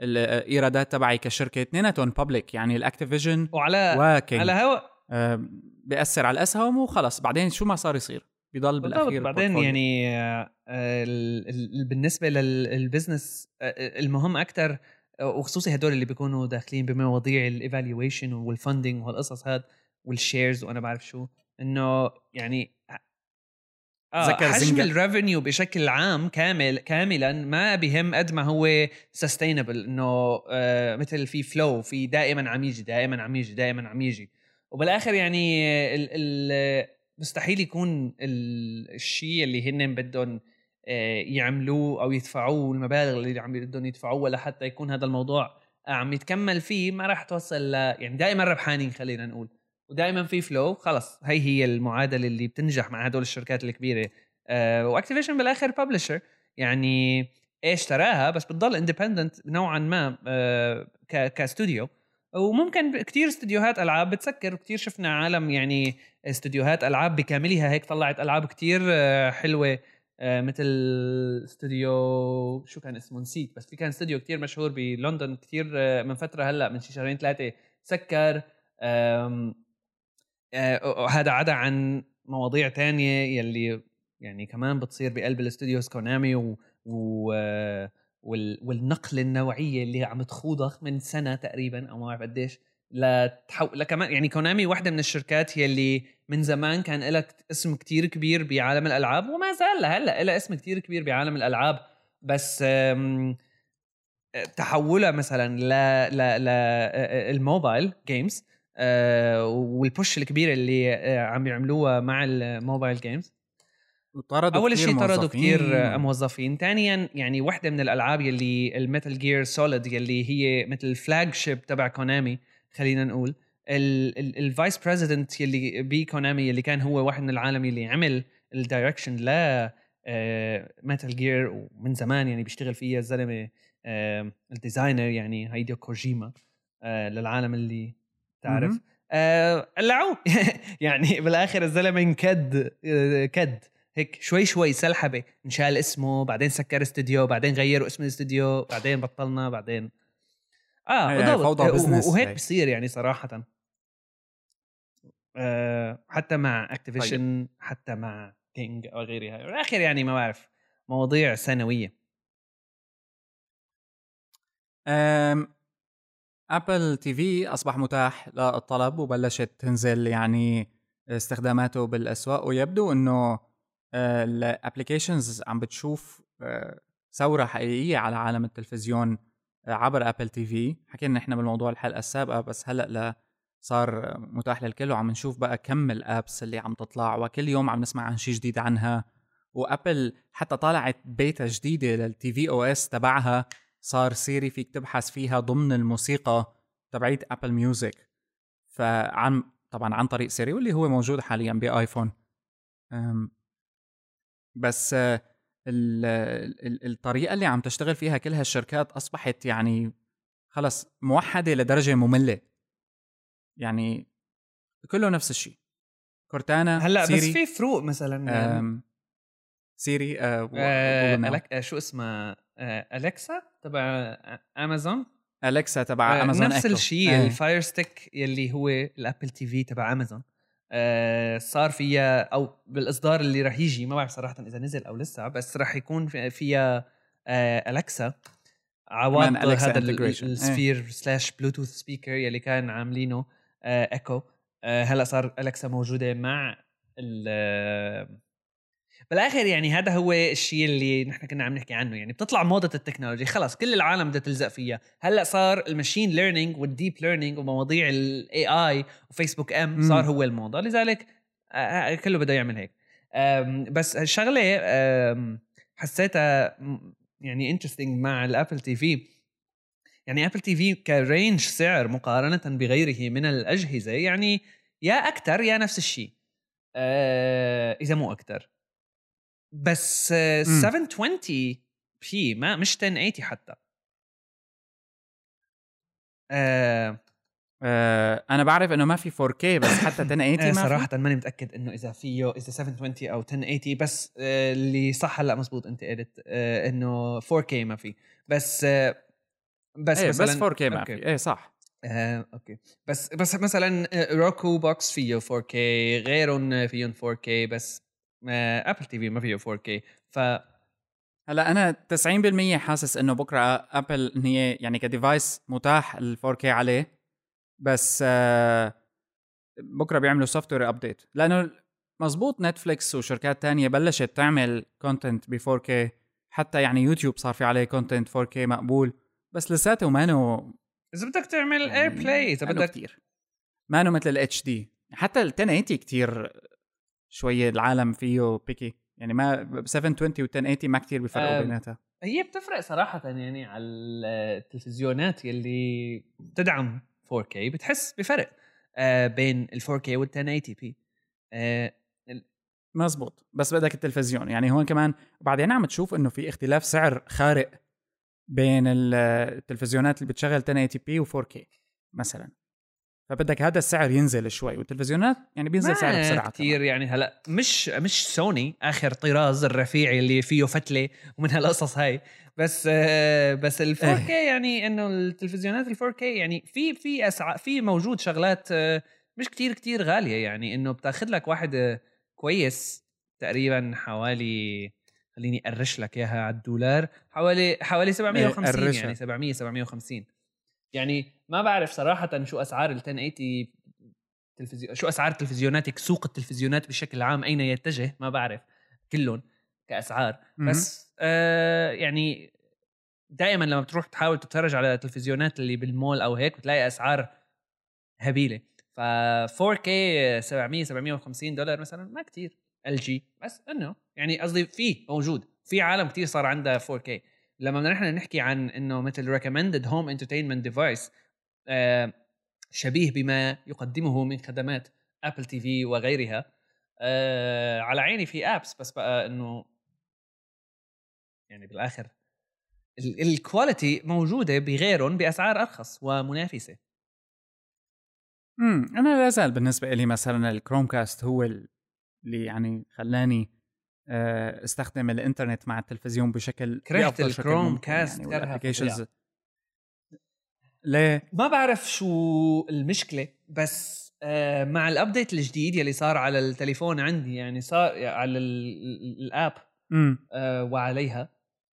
الايرادات تبعي كشركة اثنيناتهم public يعني الاكتيفيجن وعلى وكينج على هوا. آه بيأثر على الأسهم وخلص بعدين شو ما صار يصير؟ بضل بالأخير بعدين يعني آه بالنسبة لل business آه المهم أكثر وخصوصي هدول اللي بيكونوا داخلين بمواضيع ال evaluation وال funding وهالقصص هاد وال shares وأنا بعرف شو. إنه يعني آه حجم ال revenue بشكل عام كامل كاملا ما بهم قد ما هو sustainable إنه آه مثل في flow في دائما عم يجي دائما عم يجي دائما عم يجي. وبالآخر يعني ال ال مستحيل يكون الشيء اللي هن بدهم آه، يعملوه أو يدفعوه المبالغ اللي عم بدهم يدفعوها لحتى يكون هذا الموضوع عم يتكمل فيه ما راح توصل ل يعني دائما ربحانين خلينا نقول. ودائما في flow خلص هي هي المعادلة اللي بتنجح مع هدول الشركات الكبيرة. أه واكتيفيشن بالآخر ب publisher يعني إيش اشتراها بس بتضل independent نوعا ما أه كاستوديو. وممكن كتير استديوهات ألعاب بتسكر. وكتير شفنا عالم يعني استديوهات ألعاب بكاملها هيك طلعت ألعاب كتير آه، حلوة. آه، مثل استوديو شو كان اسمه؟ نسيت. بس في كان استوديو كتير مشهور بلندن كتير آه، من فترة هلأ من شي شهرين ثلاثة سكر. هذا عدا عن مواضيع تانية يلي يعني كمان بتصير بقلب ال studios كونامي و, و والنقله النوعية اللي عم تخوضها من سنة تقريبا أو ما بعرف قديش لتحو... لكمان يعني كونامي واحدة من الشركات يلي من زمان كان لها اسم كتير كبير بعالم الألعاب وما زال لهلا لها اسم كتير كبير بعالم الألعاب بس تحولها مثلا ل ل ل ال mobile games وال push الكبيره اللي عم يعملوها مع ال mobile games طردوا أول شيء طردوا كثير موظفين. ثانيا يعني وحدة من الألعاب يلي الميتال جير سوليد يلي هي مثل flagship تبع كونامي خلينا نقول. ال vice president يلي بكونامي يلي كان هو واحد من العالم يلي عمل ال direction ل ميتال جير ومن زمان يعني بيشتغل فيها الزلمة ال designer يعني هيديو كوجيما آه، للعالم اللي تعرف؟ قلعوه يعني بالآخر الزلمة انكد آه، كد. هيك شوي شوي سلحبة. انشال اسمه بعدين سكر استوديو بعدين غيروا اسم الاستوديو بعدين بطلنا بعدين. آه يعني فوضى بزنس وهيك بصير يعني صراحة. آه حتى مع اكتيفيشن طيب. حتى مع كينج أو غيرها بالآخر يعني ما بعرف مواضيع سنوية. ابل تي في أصبح متاح للطلب وبلشت تنزل يعني استخداماته بالأسواق ويبدو إنه آه، ال applications عم بتشوف آه، ثورة حقيقية على عالم التلفزيون عبر ابل تي في حكينا إحنا بالموضوع الحلقة السابقة بس هلأ لا صار متاح للكل وعم نشوف بقى كم ال apps اللي عم تطلع وكل يوم عم نسمع عن شيء جديد عنها. وابل حتى طلعت بيتا جديدة لل tvOS تبعها. صار سيري فيك تبحث فيها ضمن الموسيقى تبعيت ابل ميوزك فعن طبعا عن طريق سيري واللي هو موجود حاليا بآيفون. بس الطريقة اللي عم تشتغل فيها كل هالشركات أصبحت يعني خلص موحدة لدرجة مملة. يعني كله نفس الشيء. كورتانا هلأ سيري. بس في فروق مثلا يعني. Siri آه آه. آه شو اسمها؟ آه Alexa تبع أمازون. Alexa تبع أمازون نفس الشيء آه. ال Fire Stick يلي هو ال Apple TV تبع أمازون. آه، صار فيها أو بالإصدار اللي راح يجي ما بعرف صراحة إذا نزل أو لسه بس راح يكون فيها Alexa عوض هذا السفير slash Bluetooth speaker يلي كان عاملينه إيكو. آه، هلأ صار Alexa موجودة مع بالآخر يعني هذا هو الشيء اللي نحن كنا عم نحكي عنه. يعني بتطلع موضة ال technology. خلص كل العالم بدها تلزق فيها. هلأ صار ال machine learning وال deep learning ومواضيع ال AI و Facebook M صار هو الموضة. لذلك آه، آه، كله بده يعمل هيك. بس الشغلة حسيتها يعني interesting مع ال Apple TV يعني Apple TV ك range سعر مقارنة بغيره من الأجهزة يعني يا أكثر يا نفس الشيء. آه إذا مو أكثر بس آه 720 بي ما مش 1080 حتى. آه. آه أنا بعرف إنه ما في 4K بس حتى 1080 ما صراحة ماني متأكد إنه إذا فيه إذا 720 أو 1080 بس آه اللي صح هلأ مزبوط أنت قلت آه إنه 4K ما في. بس آه بس إيه بس 4K ما في. إيه صح. آه، okay. بس بس مثلا Roku box فيه 4K غيرهم فيهم 4K بس Apple TV ما فيه 4K ف هلأ أنا 90% حاسس إنه بكرة Apple إن هي يعني ك device متاح ال 4K عليه بس آه بكرة بيعملوا software update لأنه مزبوط Netflix وشركات تانية بلشت تعمل content ب 4K حتى يعني يوتيوب صار في عليه content 4K مقبول بس لساته ما انه إذا بدك تعمل Air يعني Play إذا بدك كثير ما انه مثل ال HD حتى ال 1080 كثير شوية العالم فيه picky يعني ما 720 و 1080 ما كثير بيفرقوا بيناتها. هي بتفرق صراحة يعني على التلفزيونات يلي بتدعم 4K بتحس بفرق آه بين ال 4K وال 1080 p آه مزبوط بس بدك التلفزيون. يعني هون كمان وبعدين عم تشوف إنه في اختلاف سعر خارق بين التلفزيونات اللي بتشغل 1080 بي و 4K مثلا. فبدك هذا السعر ينزل شوي والتلفزيونات يعني بينزل سعره بسرعة كثير يعني هلا مش مش سوني آخر طراز الرفيع اللي فيه فتلة ومن هالقصص هاي بس بس ال 4K يعني إنه التلفزيونات ال 4K يعني في في اسعار في موجود شغلات مش كتير كتير غالية يعني إنه بتأخذ لك واحد كويس تقريبا حوالي خليني ارش لك إياها على الدولار حوالي حوالي 750 إيه، يعني 700 750 يعني ما بعرف صراحة شو أسعار ال 1080 تلفزيون شو أسعار التلفزيونات سوق التلفزيونات بشكل عام أين يتجه؟ ما بعرف. كلهم كأسعار. بس آه يعني دائما لما بتروح تحاول تتفرج على التلفزيونات اللي بالمول أو هيك بتلاقي أسعار هبيلة. ف 4K 700 750 دولار مثلا ما كتير. LG بس انه يعني قصدي في موجود. في عالم كتير صار عندها 4K لما نحن نحكي عن إنه مثل recommended home entertainment device شبيه بما يقدمه من خدمات Apple TV وغيرها آه على عيني في apps بس بقى إنه يعني بالآخر ال quality موجودة بغيرهم بأسعار أرخص ومنافسة. امم أنا لا زال بالنسبة لي مثلا ال Chromecast هو اللي يعني خلاني استخدم الإنترنت مع التلفزيون بشكل كرهت ال Chromecast يعني كرهت ليه؟ ما بعرف شو المشكلة بس آه، مع ال update الجديد يلي صار على التليفون عندي يعني صار على ال app آه وعليها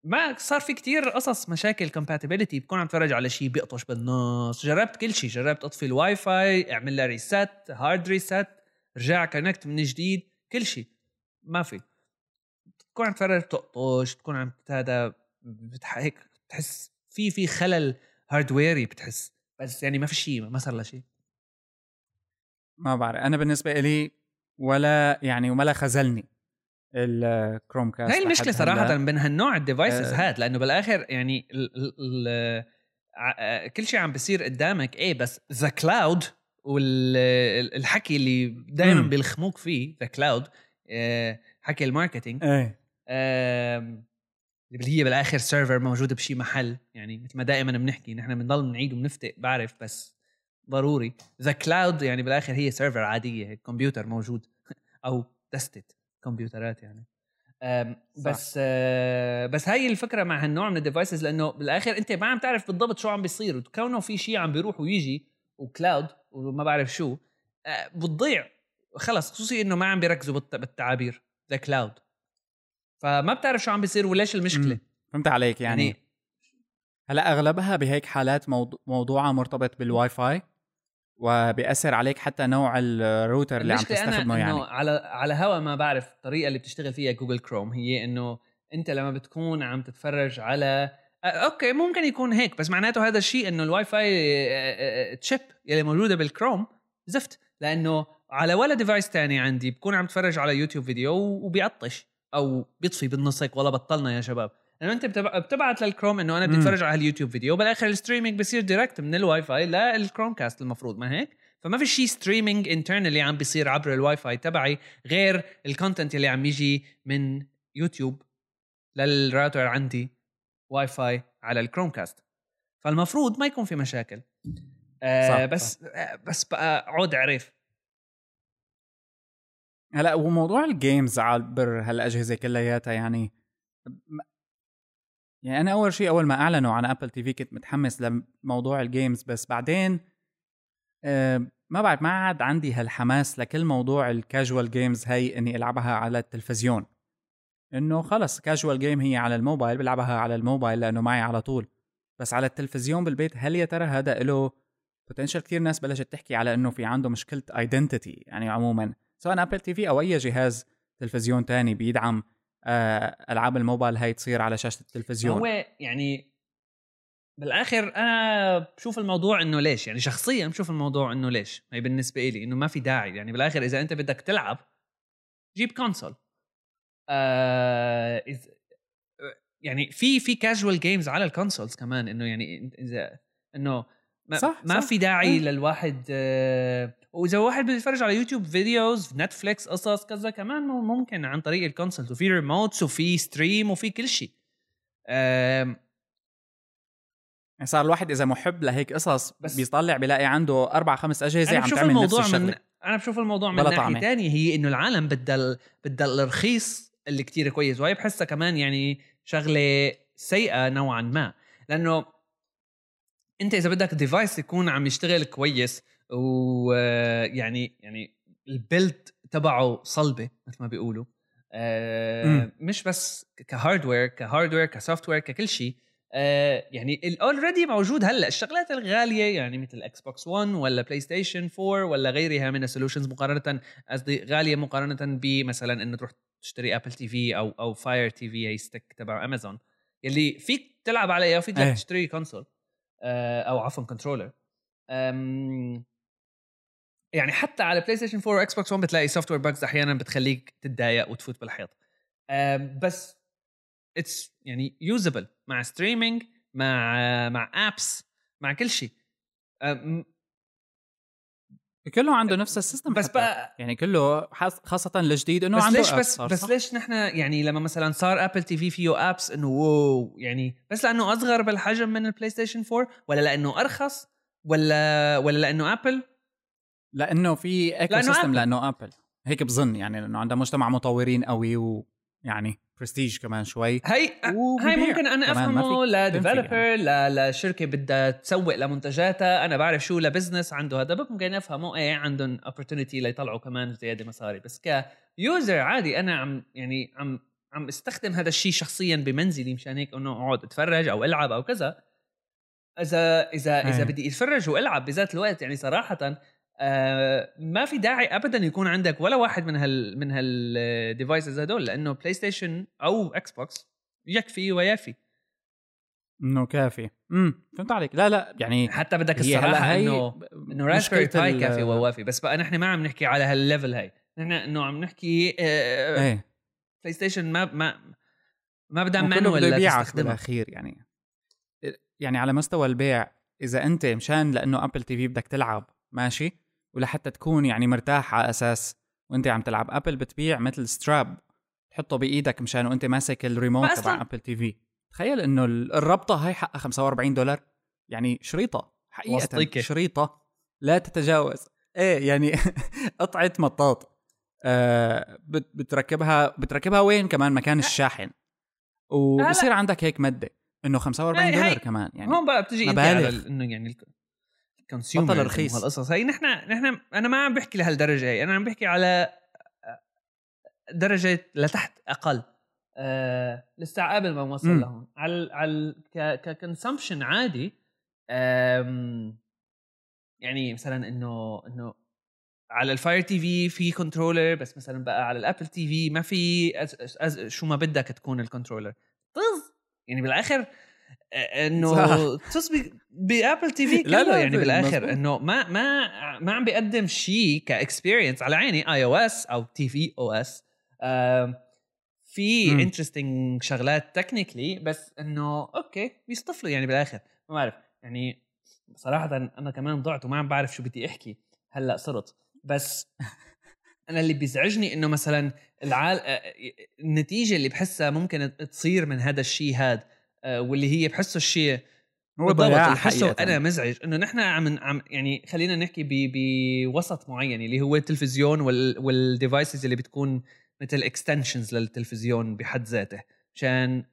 ما صار في كتير قصص مشاكل compatibility بكون عم تفرج على شيء بيقطش بالنص. جربت كل شيء جربت أطفي الواي فاي اعمل لها reset hard reset رجع connect من جديد كل شيء ما في. تكون عم تفرج تقطش تكون عم هذا هيك بتحس في في خلل hardware ي بتحس. بس يعني ما في شيء ما صار له شيء ما بعرف. أنا بالنسبة لي ولا يعني ولا خزلني ال Chromecast هاي المشكلة صراحة من هالنوع ال devices آه. هاد لأنه بالآخر يعني ال ال ال كل شيء عم بيصير قدامك إيه بس the cloud والحكي اللي دائما بيلخموك فيه the cloud حكي ال marketing إيه. اللي هي بالآخر server موجود بشي محل. يعني مثل ما دائما بنحكي نحن بنضل بنعيد وبنفتق بعرف بس ضروري. the cloud يعني بالآخر هي server عادية هيك كمبيوتر موجود. أو تستت كمبيوترات يعني. بس آه بس هاي الفكرة مع هالنوع من ال devices لأنه بالآخر أنت ما عم تعرف بالضبط شو عم بيصير. وكونه في شيء عم بيروح ويجي و cloud وما بعرف شو بتضيع. خلص خصوصي إنه ما عم بيركزوا بالتعابير. the cloud فما بتعرف شو عم بيصير وليش المشكلة؟ فهمت عليك يعني, يعني هلأ أغلبها بهيك حالات موضوع موضوعها مرتبط بالواي فاي وبيأثر عليك حتى نوع الروتر اللي عم تستخدمه أنا يعني. على على هوا ما بعرف الطريقة اللي بتشتغل فيها Google Chrome هي إنه أنت لما بتكون عم تتفرج على okay ممكن يكون هيك بس معناته هذا الشيء إنه ال Wi-Fi chip يلي موجودة بالكروم زفت لأنه على ولا device تاني عندي بكون عم تفرج على يوتيوب فيديو وبيقطش. أو بيطفي بالنص هيك والله بطلنا يا شباب. لأنه أنت بتبع- بتبعت للكروم إنه أنا بدي. أتفرج على اليوتيوب فيديو وبالآخر ال streaming بصير direct من الواي فاي لل Chromecast المفروض ما هيك؟ فما في شيء streaming internally عم بيصير عبر الواي فاي تبعي غير ال content اللي عم يجي من يوتيوب للراوتر عندي واي فاي على ال Chromecast فالمفروض ما يكون في مشاكل. آه صح، بس آه بس بقى عود عريف. هلأ وموضوع ال games عبر هالأجهزة كلياتها يعني يعني أنا أول شيء أول ما أعلنوا عن Apple TV كنت متحمس لموضوع ال games بس بعدين آه، ما بعرف ما عاد عندي هالحماس لكل موضوع ال casual games هي إني ألعبها على التلفزيون. إنه خلص casual game هي على الموبايل بلعبها على الموبايل لأنه معي على طول. بس على التلفزيون بالبيت هل يا ترى هذا له potential كثير ناس بلشت تحكي على إنه في عنده مشكلة identity يعني عموما. سواء Apple TV أو أي جهاز تلفزيون تاني بيدعم آه، ألعاب الموبايل هاي تصير على شاشة التلفزيون. هو يعني بالآخر أنا بشوف الموضوع إنه ليش؟ يعني شخصيا بشوف الموضوع إنه ليش؟ هي بالنسبة لي إنه ما في داعي. يعني بالآخر إذا أنت بدك تلعب جيب console آه إذ يعني في في casual games على ال consoles كمان إنه يعني إذا إنه ما, صح، ما صح. في داعي إيه. للواحد آه وإذا واحد بده يتفرج على يوتيوب videos نتفليكس قصص كذا كمان ممكن عن طريق الكونسولز وفي ريموتس وفي ستريم وفي كل شيء. يعني صار الواحد إذا محب لهيك قصص بس- بيطلع بيلاقي عنده أربع خمس أجهزة عم تعمل نفس الموضوع الشغلة. من أنا بشوف الموضوع من ناحية. تانية هي إنه العالم بدها بدها الرخيص اللي كتير كويس. وهي بحسها كمان يعني شغلة سيئة نوعا ما. لأنه أنت إذا بدك device يكون عم يشتغل كويس ويعني يعني ال build تبعه صلبة مثل ما بيقولوا. آه. مش بس ك hardware ك hardware ك software ككل شيء. آه يعني ال already موجود هلأ. الشغلات الغالية يعني مثل إكس بوكس 1 ولا بلاي ستيشن 4 ولا غيرها من ال solutions مقارنة قصدي غالية مقارنة بمثلا انه تروح تشتري ابل تي في أو أو فاير تي في هي stick تبع امازون يلي فيك تلعب عليها وفيك إيه. تشتري console آه أو عفوا controller يعني حتى على بلاي ستيشن 4 واكس بوكس 1 بتلاقي software bugs أحيانا بتخليك تتضايق وتفوت بالحيط بس it's يعني usable مع streaming مع مع apps مع كل شيء كله عنده نفس ال system بس حتى. بقى يعني كله خاصة الجديد إنه بس عنده ليش بس بس صح؟ ليش نحن يعني لما مثلا صار ابل تي في فيه apps إنه واو يعني بس لأنه أصغر بالحجم من البلاي ستيشن 4 ولا لأنه أرخص ولا ولا لأنه ابل لأنه في eco لأنه system أبل. لأنه ابل هيك بظن يعني لأنه عندها مجتمع مطورين قوي ويعني برستيج كمان شوي هي. هاي ممكن أنا أفهمه ل developer ل لشركة بدها تسوق لمنتجاتها أنا بعرف شو ل business عنده هذا ممكن أفهمه إيه عندهم opportunity ليطلعوا كمان زيادة مصاري بس ك user عادي أنا عم يعني عم عم استخدم هذا الشيء شخصيا بمنزلي مشان هيك إنه أقعد أتفرج أو ألعب أو كذا إذا إذا إذا إيه. بدي أتفرج وألعب بذات الوقت يعني صراحة آه ما في داعي ابدا يكون عندك ولا واحد من هال من هال devices هدول لأنه بلاي ستيشن أو إكس بوكس يكفي ويافي. إنه كافي. امم فهمت عليك. لا لا يعني حتى بدك الصراحة إنه إنه راسبيري باي كافي ووافي. بس بقى نحن ما عم نحكي على هال level هاي. نحن إنه عم نحكي آه إيه. بلاي ستيشن ما ما ما بدها manual تستخدمها. بالأخير يعني. يعني على مستوى البيع إذا أنت مشان لأنه ابل تي في بدك تلعب ماشي؟ ولحتى تكون يعني مرتاح على أساس وأنت عم تلعب ابل بتبيع مثل strap تحطه بإيدك مشان وأنت ماسك الريموت تبع ابل تي في تخيل إنه ال- الربطة هاي حقها 45 دولار. يعني شريطة حقيقة وسطيكة. شريطة لا تتجاوز. إيه يعني قطعة مطاط. آه بت- بتركبها بتركبها وين كمان؟ مكان الشاحن. وبصير عندك هيك مدة. إنه 45 هاي- هاي- دولار كمان يعني هون بقى بتجي انت. على إنه يعني ال consumer بطل رخيص. هالقصص هي نحن نحن أنا ما عم بحكي لهالدرجة هي أنا عم بحكي على درجة لتحت أقل. آه لسه قبل ما نوصل. لهون. على على ك consumption عادي يعني مثلا إنه إنه على الفاير تي في في controller بس مثلا بقى على الابل تي في ما في as as شو ما بدك تكون ال controller طز! يعني بالآخر آه، إنه صح. تص بأبل تي في لا، كله لا، يعني بالآخر. إنه ما ما ما عم بيقدم شيء ك experience على عيني اي أو اس أو تي في أو إس في. interesting شغلات technically بس إنه okay بيصطفلوا يعني بالآخر ما بعرف يعني صراحة أنا كمان ضعت وما عم بعرف شو بدي أحكي هلأ صرت بس أنا اللي بيزعجني إنه مثلا العال... آه، النتيجة اللي بحسها ممكن تصير من هذا الشيء آه، واللي هي بحسه الشيء بالضبط بحسه. أنا مزعج إنه نحن عم عم يعني خلينا نحكي بوسط معين اللي هو التلفزيون وال وال devices اللي بتكون مثل extensions للتلفزيون بحد ذاته مشان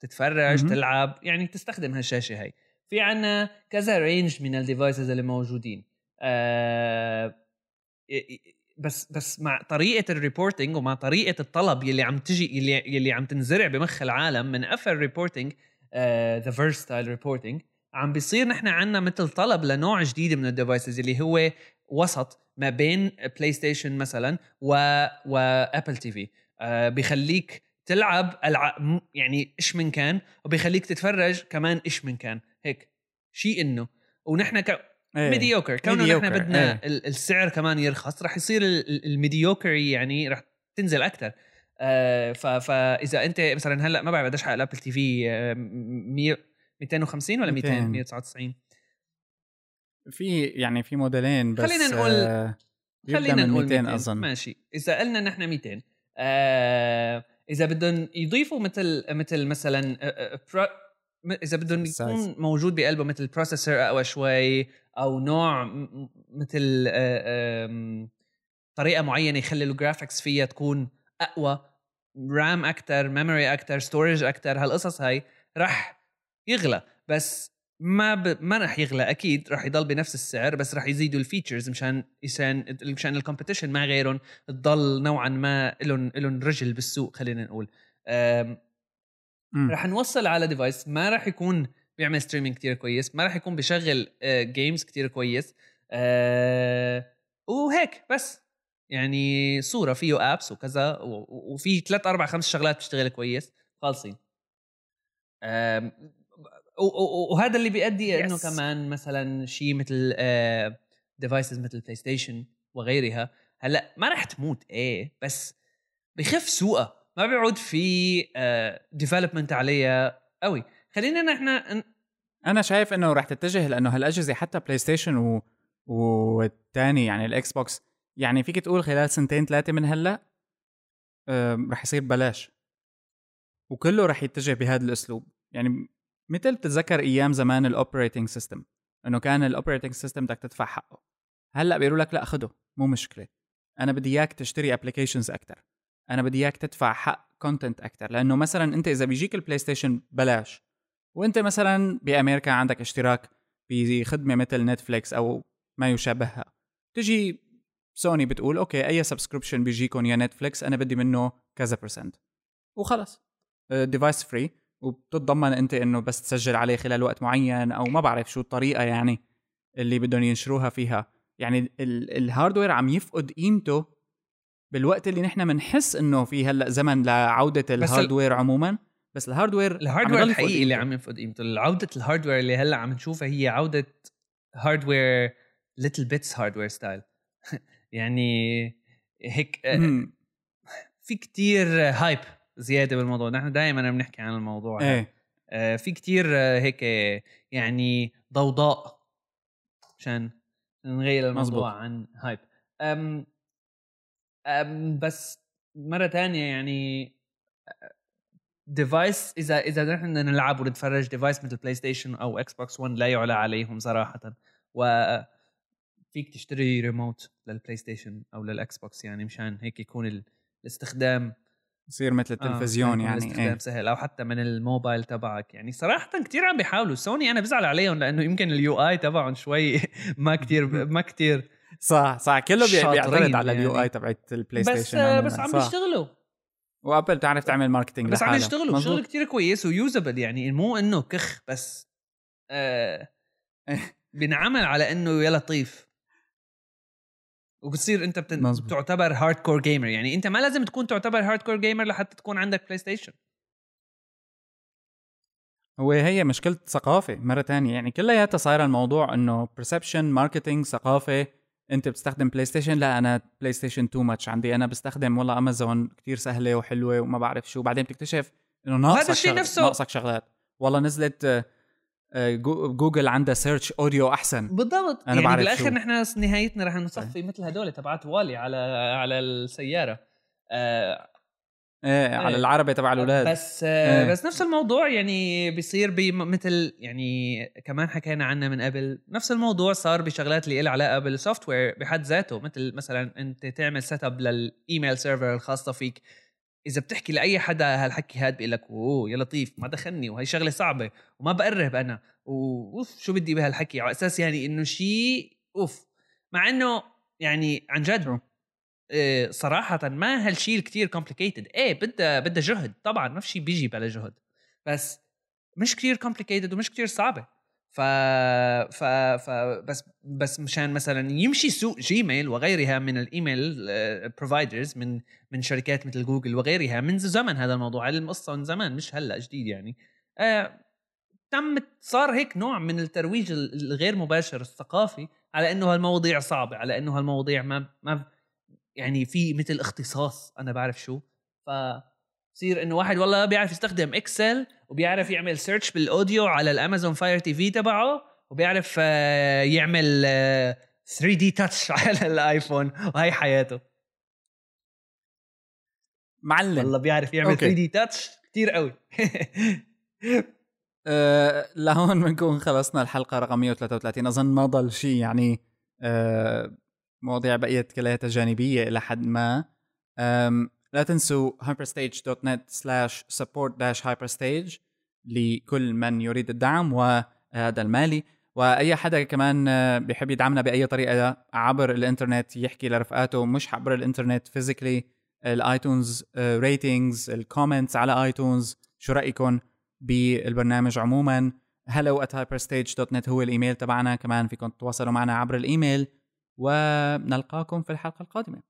تتفرج. تلعب يعني تستخدم هالشاشة هاي في عنا كذا رينج من الديفايسز اللي موجودين آه بس بس مع طريقة الريبورتنج ومع طريقة الطلب يلي عم تجي يلي, يلي عم تنزرع بمخ العالم من قفل ريبورتنج ذا فيرستايل ريبورتنج عم بيصير نحن عنا مثل طلب لنوع جديد من الديفايسز اللي هو وسط ما بين بلاي ستيشن مثلا و وابل تي في بيخليك تلعب العاب يعني إيش من كان وبيخليك تتفرج كمان إيش من كان. هيك. شيء إنه. ونحن ك... إيه. ميديوكر كونه Mediocre، بدنا. ال- السعر كمان يرخص رح يصير الميديوكر يعني رح تنزل أكثر آه فاذا أنت مثلا هلأ ما بعرف قديش حق الابل تي في آه، م- مية- 250 ولا 200 200. 199 في يعني في موديلين بس خلينا نقول- آه، خلينا نقول 200 200 أظن ماشي إذا قلنا نحن 200 آه إذا بدهم يضيفوا مثل مثل مثلا آه، آه، إذا بدهم. يكون موجود بقلبه مثل processor أقوى شوي أو نوع مثل طريقة معينة يخلي ال graphics فيها تكون أقوى RAM أكثر memory أكثر storage أكثر هالقصص هاي رح يغلى. بس ما ب... ما رح يغلى أكيد رح يضل بنفس السعر بس رح يزيدوا ال features مشان مشان مشان ال competition مع غيرهم تضل نوعا ما لهم لهم رجل بالسوق خلينا نقول. أم... رح نوصل على device ما رح يكون بيعمل streaming كتير كويس ما رح يكون بيشغل games كتير كويس أه... وهيك بس. يعني صورة فيه apps وكذا وفي ثلاث أربع خمس شغلات بتشتغل كويس خالصين. وهذا اللي بيؤدي إنه Yes. كمان مثلا شيء مثل devices مثل PlayStation وغيرها. هلأ ما رح تموت إيه بس بخف سوقها ما بيعود في development عليها قوي خلينا نحن أنا شايف إنه رح تتجه لأنه هالأجهزة حتى PlayStation و... والثاني يعني ال Xbox يعني فيك تقول خلال سنتين ثلاثة من هلأ رح يصير بلاش وكله رح يتجه بهذا الأسلوب. يعني مثل بتتذكر أيام زمان ال operating system إنه كان ال operating system بدك تدفع حقه. هلأ بيقولوا لك لأ خده مو مشكلة. أنا بدي إياك تشتري applications أكثر أنا بدي إياك تدفع حق content أكثر لأنه مثلا أنت إذا بيجيك ال PlayStation بلاش وانت مثلا بأمريكا عندك اشتراك بخدمة مثل Netflix أو ما يشابهها. تجي سوني بتقول okay أي subscription بيجيكم يا Netflix؟ أنا بدي منه كذا percent وخلص. device free وبتتضمن أنت إنه بس تسجل عليه خلال وقت معين أو ما بعرف شو الطريقة يعني اللي بدهم ينشروها فيها. يعني ال- ال hardware عم يفقد قيمته بالوقت اللي نحن بنحس إنه في هلأ زمن لعودة ال- ال hardware عموما. بس ال hardware ال hardware الحقيقي اللي. عم يفقد قيمته عودة ال hardware اللي هلأ عم نشوفها هي عودة hardware littleBits hardware style يعني هيك آه،. في كتير hype زيادة بالموضوع نحن دائما بنحكي عن الموضوع. إيه آه، في كتير آه، هيك يعني ضوضاء عشان نغير الموضوع مزبوط. عن hype أم أم بس مرة تانية يعني device إذا إذا نحن نلعب ونتفرج device مثل PlayStation أو Xbox 1 لا يعلى عليهم صراحة و فيك تشتري ريموت للبلاي ستيشن أو للاكس بوكس يعني مشان هيك يكون ال- الاستخدام يصير مثل آه، التلفزيون يكون يعني الاستخدام إيه. سهل أو حتى من الموبايل تبعك يعني صراحة كتير عم بيحاولوا سوني أنا بزعل عليهم لأنه يمكن اليو اي تبعهم شوي ما كتير ما كتير صح صح كله بي- شاطرين بيعترد على يعني. اليو اي تبعت البلاي بس ستيشن آه، عموماً. بس عم. بيشتغلوا وأبل بتعرف تعمل ماركتينج بس عم. يشتغلوا. شغل كتير كويس ويوزبل يعني مو إنه كخ بس آه بنعمل على إنه يا لطيف وبتصير أنت بتن... مزبوط. تعتبر hardcore gamer يعني أنت ما لازم تكون تعتبر hardcore gamer لحتى تكون عندك PlayStation هو هي مشكلة ثقافة مرة تانية يعني كلياتها صايرة الموضوع إنه perception marketing ثقافة أنت بتستخدم PlayStation لا أنا PlayStation too much عندي. أنا بستخدم والله امازون كتير سهلة وحلوة وما بعرف شو. بعدين بتكتشف إنه ناقصك الشيء شغل... نفسه- ناقصك شغلات. والله نزلت آه، آه، جو- جوجل عندها search audio أحسن. بالضبط. أنا يعني بعرف بالآخر. نحن نهايتنا رح نصفي مثل هدول تبعت WALL-E على على السيارة. آه إيه على إيه. العربي تبع الأولاد بس إيه. بس نفس الموضوع يعني بيصير مثل يعني كمان حكينا عنه من قبل نفس الموضوع صار بشغلات اللي لها علاقة بال software بحد ذاته مثل مثلا أنت تعمل setup لل email server الخاصة فيك إذا بتحكي لأي حدا هالحكي هاد بيقول لك أوه يا لطيف ما دخلني وهي شغلة صعبة وما بقرب أنا وأوف شو بدي بهالحكي على أساس يعني إنه شيء أوف مع إنه يعني عن جد؟ إيه، صراحة ما هالشيء كتير complicated إيه بدها بدها جهد. طبعا ما في شيء بيجي بلا جهد. بس مش كتير complicated ومش كتير صعبة. ف ف ف بس بس مشان مثلا يمشي سوق Gmail وغيرها من الإيميل providers من من شركات مثل جوجل وغيرها من زمن هذا الموضوع. القصة من زمان مش هلأ جديد يعني. آه تم صار هيك نوع من الترويج الغير مباشر الثقافي على إنه هالمواضيع صعبة على إنه هالمواضيع ما ما يعني في مثل اختصاص أنا بعرف شو. ف بصير إنه واحد والله بيعرف يستخدم Excel وبيعرف يعمل search بال audio على ال Amazon Fire TV تبعه وبيعرف آه، يعمل 3 دي تاتش على الآيفون. وهي حياته. معلم. والله بيعرف يعمل أوكي. 3 دي تاتش كثير قوي. أه لهون بنكون خلصنا الحلقة رقم 133 أظن ما ضل شيء يعني أه مواضيع بقيت كلياتها جانبية إلى حد ما. لا تنسوا hyperstage.net slash support hyperstage لكل من يريد الدعم وهذا المالي. وأي حدا كمان آه، بيحب يدعمنا بأي طريقة عبر الإنترنت يحكي لرفقاته مش عبر الإنترنت physically ال iTunes ratings ال comments على iTunes شو رايكم بالبرنامج عموما؟ hello at hyperstage.net هو الإيميل تبعنا. كمان فيكم تتواصلوا معنا عبر الإيميل. ونلقاكم في الحلقة القادمة.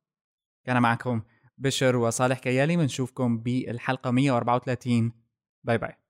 كان معكم بشر وصالح كيالي بنشوفكم بالحلقة 134 باي باي.